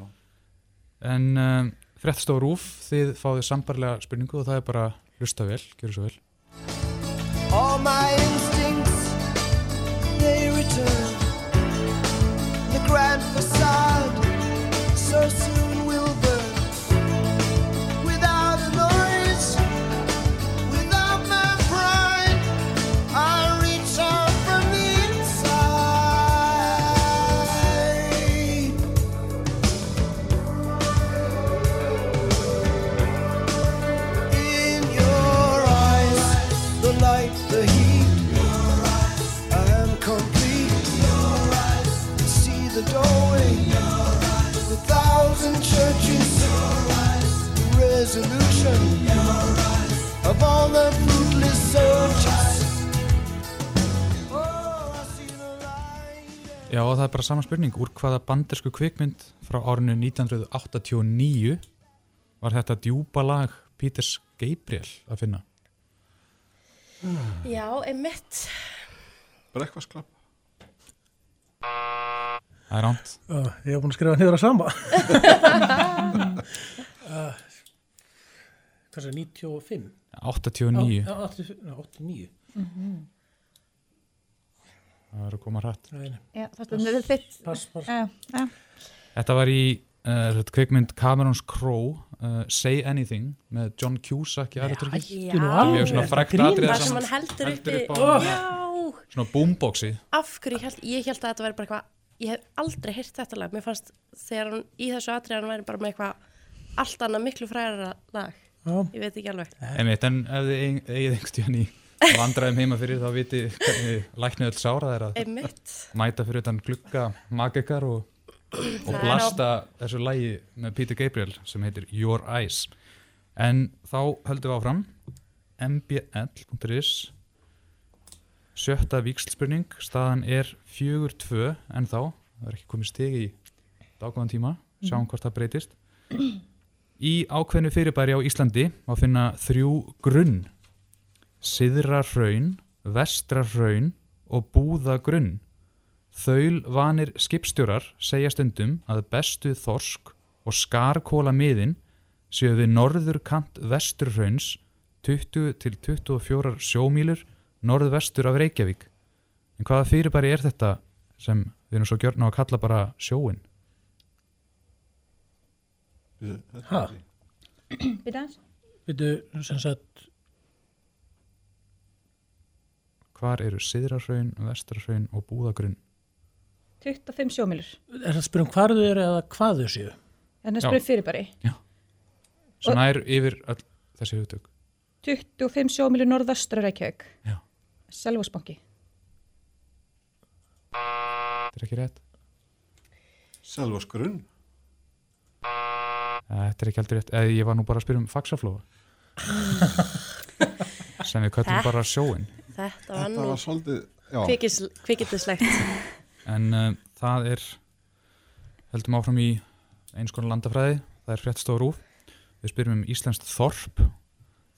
En um, fréttstofa rúf, þið fáið sambarlega spurningu og það er bara hlusta vel, gjör svo vel
All my instincts, they return. The grand facade so
Já, og það er bara sama spurning, úr hvaða bandarsku kvikmynd frá árinu 1989 var þetta djúpa lag Peters Gabriel að finna?
Já, einmitt.
Breakfast Club
Það er ránt.
Já, ég hef búin að skrifa niður að sama uh, <laughs> Hvað er 95?
89.
Já, 89
Mhm.
Það er að koma hrætt.
Er
Pass, pass
Já, já
Þetta var í uh, kvikmynd Cameron's Crow, uh, Say Anything með John Cusack í
alveg,
Mjög svona frækt atrið
Það sem hann heldur uppi-
á
Já.
svona boomboxi.
Af hverju, ég held, ég held að þetta væri bara eitthvað, ég hef aldrei heyrt þetta lag. Mér fannst þegar hann í þessu atrið hann væri bara með eitthvað allt annað miklu fræðara lag.
Já.
Ég veit ekki alveg.
En ef þið eig- eigið einhvern í vandræðum heima fyrir þá viti hvernig læknið öll sára þeir að
Einmitt.
mæta fyrir utan glugga magikar og, og blasta þessu lægi með Peter Gabriel sem heitir Your Eyes. En þá höldum við áfram. mbl.is sjötta vikslspurning staðan er fjögur tvö en þá, það er ekki komið stig í dágóðan tíma, sjáum hvort það breytist í ákveðnu fyrirbæri á Íslandi má finna þrjú grunn Siðra hraun, vestra hraun og búða grunn. Þaul vanir skipstjórar segja stundum að bestu þorsk og skarkóla miðin séu við norður kant vestur hrauns 20 til 24 sjómílur norðvestur af Reykjavík. En hvaða fyrirbæri er þetta sem við erum svo gjörna að kalla bara sjóin?
Ha?
Býta hans
Veitu, sem sagt
Hvar eru Siðra hraun, vestra hraun og búða grunn?
25 sjómilur.
Er það að spyrja um hvar þau eru eða hvað þau séu?
En það
Já.
spyrir fyrirbæri.
sem nær yfir öll þessi hugtök
25 sjómilur norðastra Reykjavík.
Já.
Selvósbanki.
þetta er ekki rétt
Selvosgrunn
þetta er ekki heldur rétt. Eða ég var nú bara að spyrja um faxaflóa. <laughs> Sem við
Þetta-
bara sjóin
Þetta var nú
svolítið,
kvikindislegt.
en uh, það er heldum áfram í eins konar landafræði. Það er fréttstofa rúf við spyrjum um Íslenskt þorp.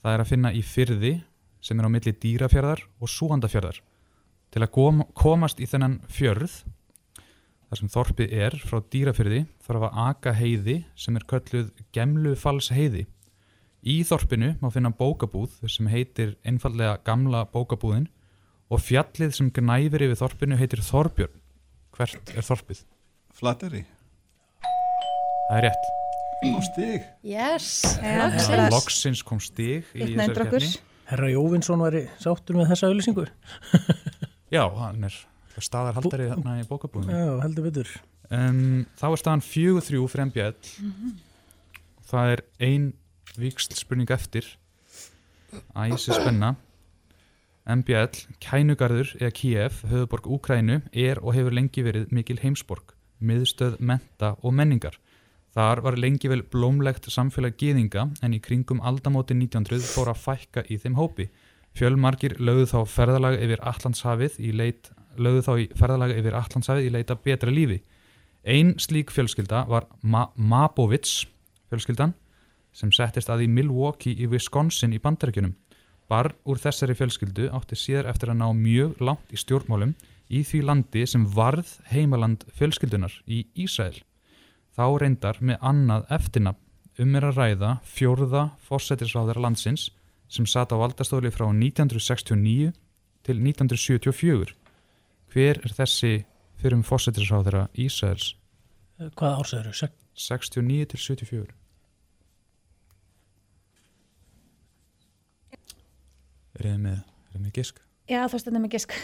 Það er að finna í fyrði sem er á milli dýrafjörðar og súandafjörðar til að kom, komast í þennan fjörð þar sem þorpið er frá dýrafjörði þarf að aka heiði sem er kölluð gemlufalls heiði í þorpinu má finna bókabúð sem heitir einfallega gamla bókabúðin og fjallið sem gnæfir yfir þorpinu heitir Þorbjörn. Hvert er þorpið?
Flateri
Það er rétt.
Á stig.
Yes, loksins.
Loksins kom stig í þessari keppni.
Herra Jóvinsson væri sáttur með þessa auðlýsingu.
Já, hann er staðarhaldari þarna í bókabúðinu
Já, heldur betur.
um, Þá er staðan fjögur þrjú fyrir MBL
Mhm.
Það er ein víksl spurning eftir Æsi spenna MBL, Kænugarður eða Kiev, höfuborg Úkrænu er og hefur lengi verið mikil heimsborg miðstöð menta og menningar Þar var lengi vel blómlegt samfélag gýðinga en í kringum aldamóti 1900 fór að fækka í þeim hópi. Fjölmargir lögðu þá ferðalag yfir Allandshafið í leit, lögðu þá í ferðalag yfir Allandshafið í leita betra lífi. Ein slík fjölskylda var Ma Mabovits fjölskyldan sem settist að í Milwaukee í Wisconsin í bandarækjunum. Barn úr þessari fjölskyldu átti síðar eftir að ná mjög langt í stjórnmálum í því landi sem varð heimaland fjölskyldunar í Ísrael. Þá reyndar með annað eftirnafn um er að ræða fjórða fórsetisráðara landsins sem sat á valdastóli frá 1969 til 1974. Hver er þessi fyrir um fórsetisráðara Ísraels?
Hvað ársæður?
69 til 74. Er þið með, er með gisk?
Já, það stendur með gisk.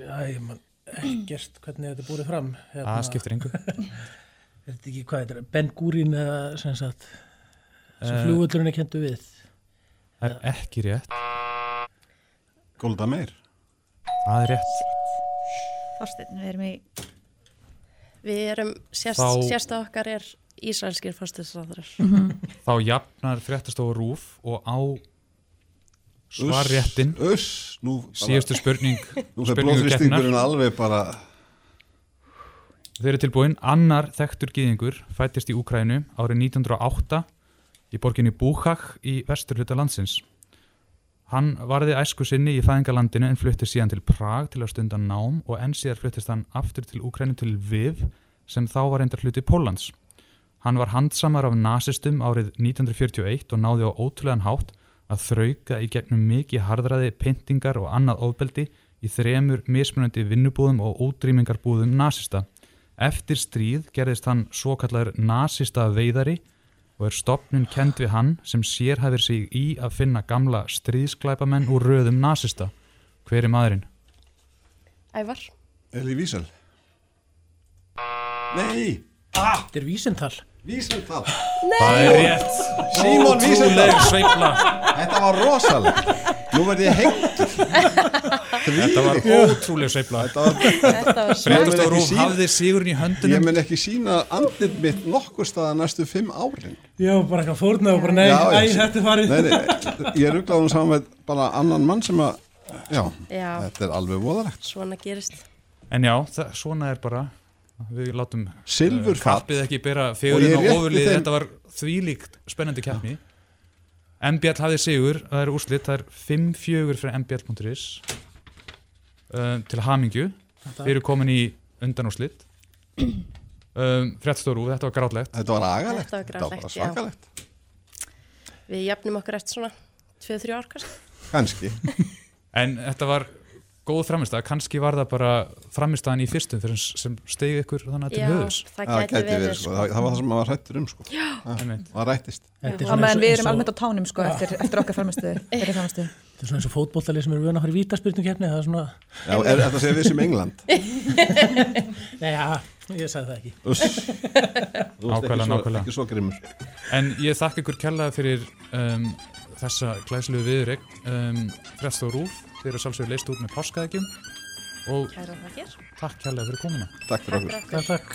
Já, ég man ekkert hvernig þetta er búið fram.
Það skiptir engu. <laughs>
er þetta ekki, hvað er þetta, Ben Gúrin eða sem sagt, sem
Eh,
flugvöldurinn er kentu við?
Það er ekki rétt.
Golda meir.
Það er rétt.
Þorsteinn, við erum í...
Við erum, sérst,
Þá-
sérst okkar er ísraelskir fórstisráðurar.
Þá jafnar fréttastofu rúf og á svarréttin síðustu spurning <laughs>
Nú blóðþrýstingurinn
keppninnar.
alveg bara
Þeir eru tilbúin, annar þekktur gýðingur fættist í Úkrænu árið 1908 í borginni Búchach í vesturhluta landsins. Hann varði æsku sinni í fæðingalandinu en flutti síðan til Prag til að stunda nám og enn síðar fluttist hann aftur til Úkrænu til Viv sem þá var reyndar hluti Póllands. Hann var handsamar af nasistum árið 1941 og náði á ótrúlegan hátt að þrauka í gegnum mikið harðræði, pyntingar og annað ofbeldi í þremur mismunandi vinnubúðum og útrýmingarbúðum nasista. Eftir stríð gerðist hann svo kallar nasista veiðari og er stopnun kend við hann sem sérhæfir sig í að finna gamla stríðsklæpamenn úr röðum nasista. Hver er maðurinn?
Ævar.
Eli Vísel. Nei.
Ah, þetta er vísintal.
Vísental.
Það er rétt.
Vísental.
sveifla.
Þetta var rosaleg. Nú verð ég hengtur. <laughs>
Þetta var ótrúleg sveifla.
Þetta var,
Þetta var
Fréttastofa
Ég mun
Rúf hafði sigurinn í höndunum.
Ég mun ekki sína andlit mitt nokkur staða næstu fimm árin.
Já, bara eitthvað fórnað og bara nei, æ, þetta er farið.
Nei, nei, ég er rugglaðum saman með bara annan mann sem að, já,
Já.
þetta er alveg voðalegt.
Svona gerist.
En já, það, svona er bara við látum
Silfurfall.
kappið ekki bera
Og
fegurinn á ofurlið
þeim-
þetta var þvílíkt spennandi keppni MBL hafði sigur, það er úrslit það er 5-4 fyrir mbl.is um, til hamingju erum komin í undanúrslit um, fréttstoru, þetta var grátlegt
Þetta var agalegt,
Þetta var
þetta var
grátlegt,
bara
já.
svakalegt.
Við jafnum okkur eftir svona 2-3 ár kannski. <laughs>
En þetta var góð framistæða, kannski var það bara framistæðan í fyrstum fyrir sem stegi ykkur þannig til
Já,
höfus
það
Það
verið,
verið, sko. Það, það var það sem maður var hrættur um, sko.
Já.
Það rættist.
Er og-
við erum
og-
almennt á tánum sko eftir, eftir okkar <laughs> fyrir framistuðu.
Þetta er svona eins og fótbollalið sem eru vöna að fara í vítaspyrnum keppni, það er svona...
Já, er þetta að segja við sem England? <laughs>
Nei, já, ég sagði það ekki. <laughs>
Þú ert ekki
Nákvæmlega,
svo-
nákvæmlega.
ekki svo grimmur.
En ég þakka ykkur kjallaði fyrir um, þessa glæslegu viðrygg um, Frest og Rúf, þeir eru sálsögur leist út með páskaðegjum og takk kjallaði fyrir komuna
Takk fyrir okkur.
Takk, takk.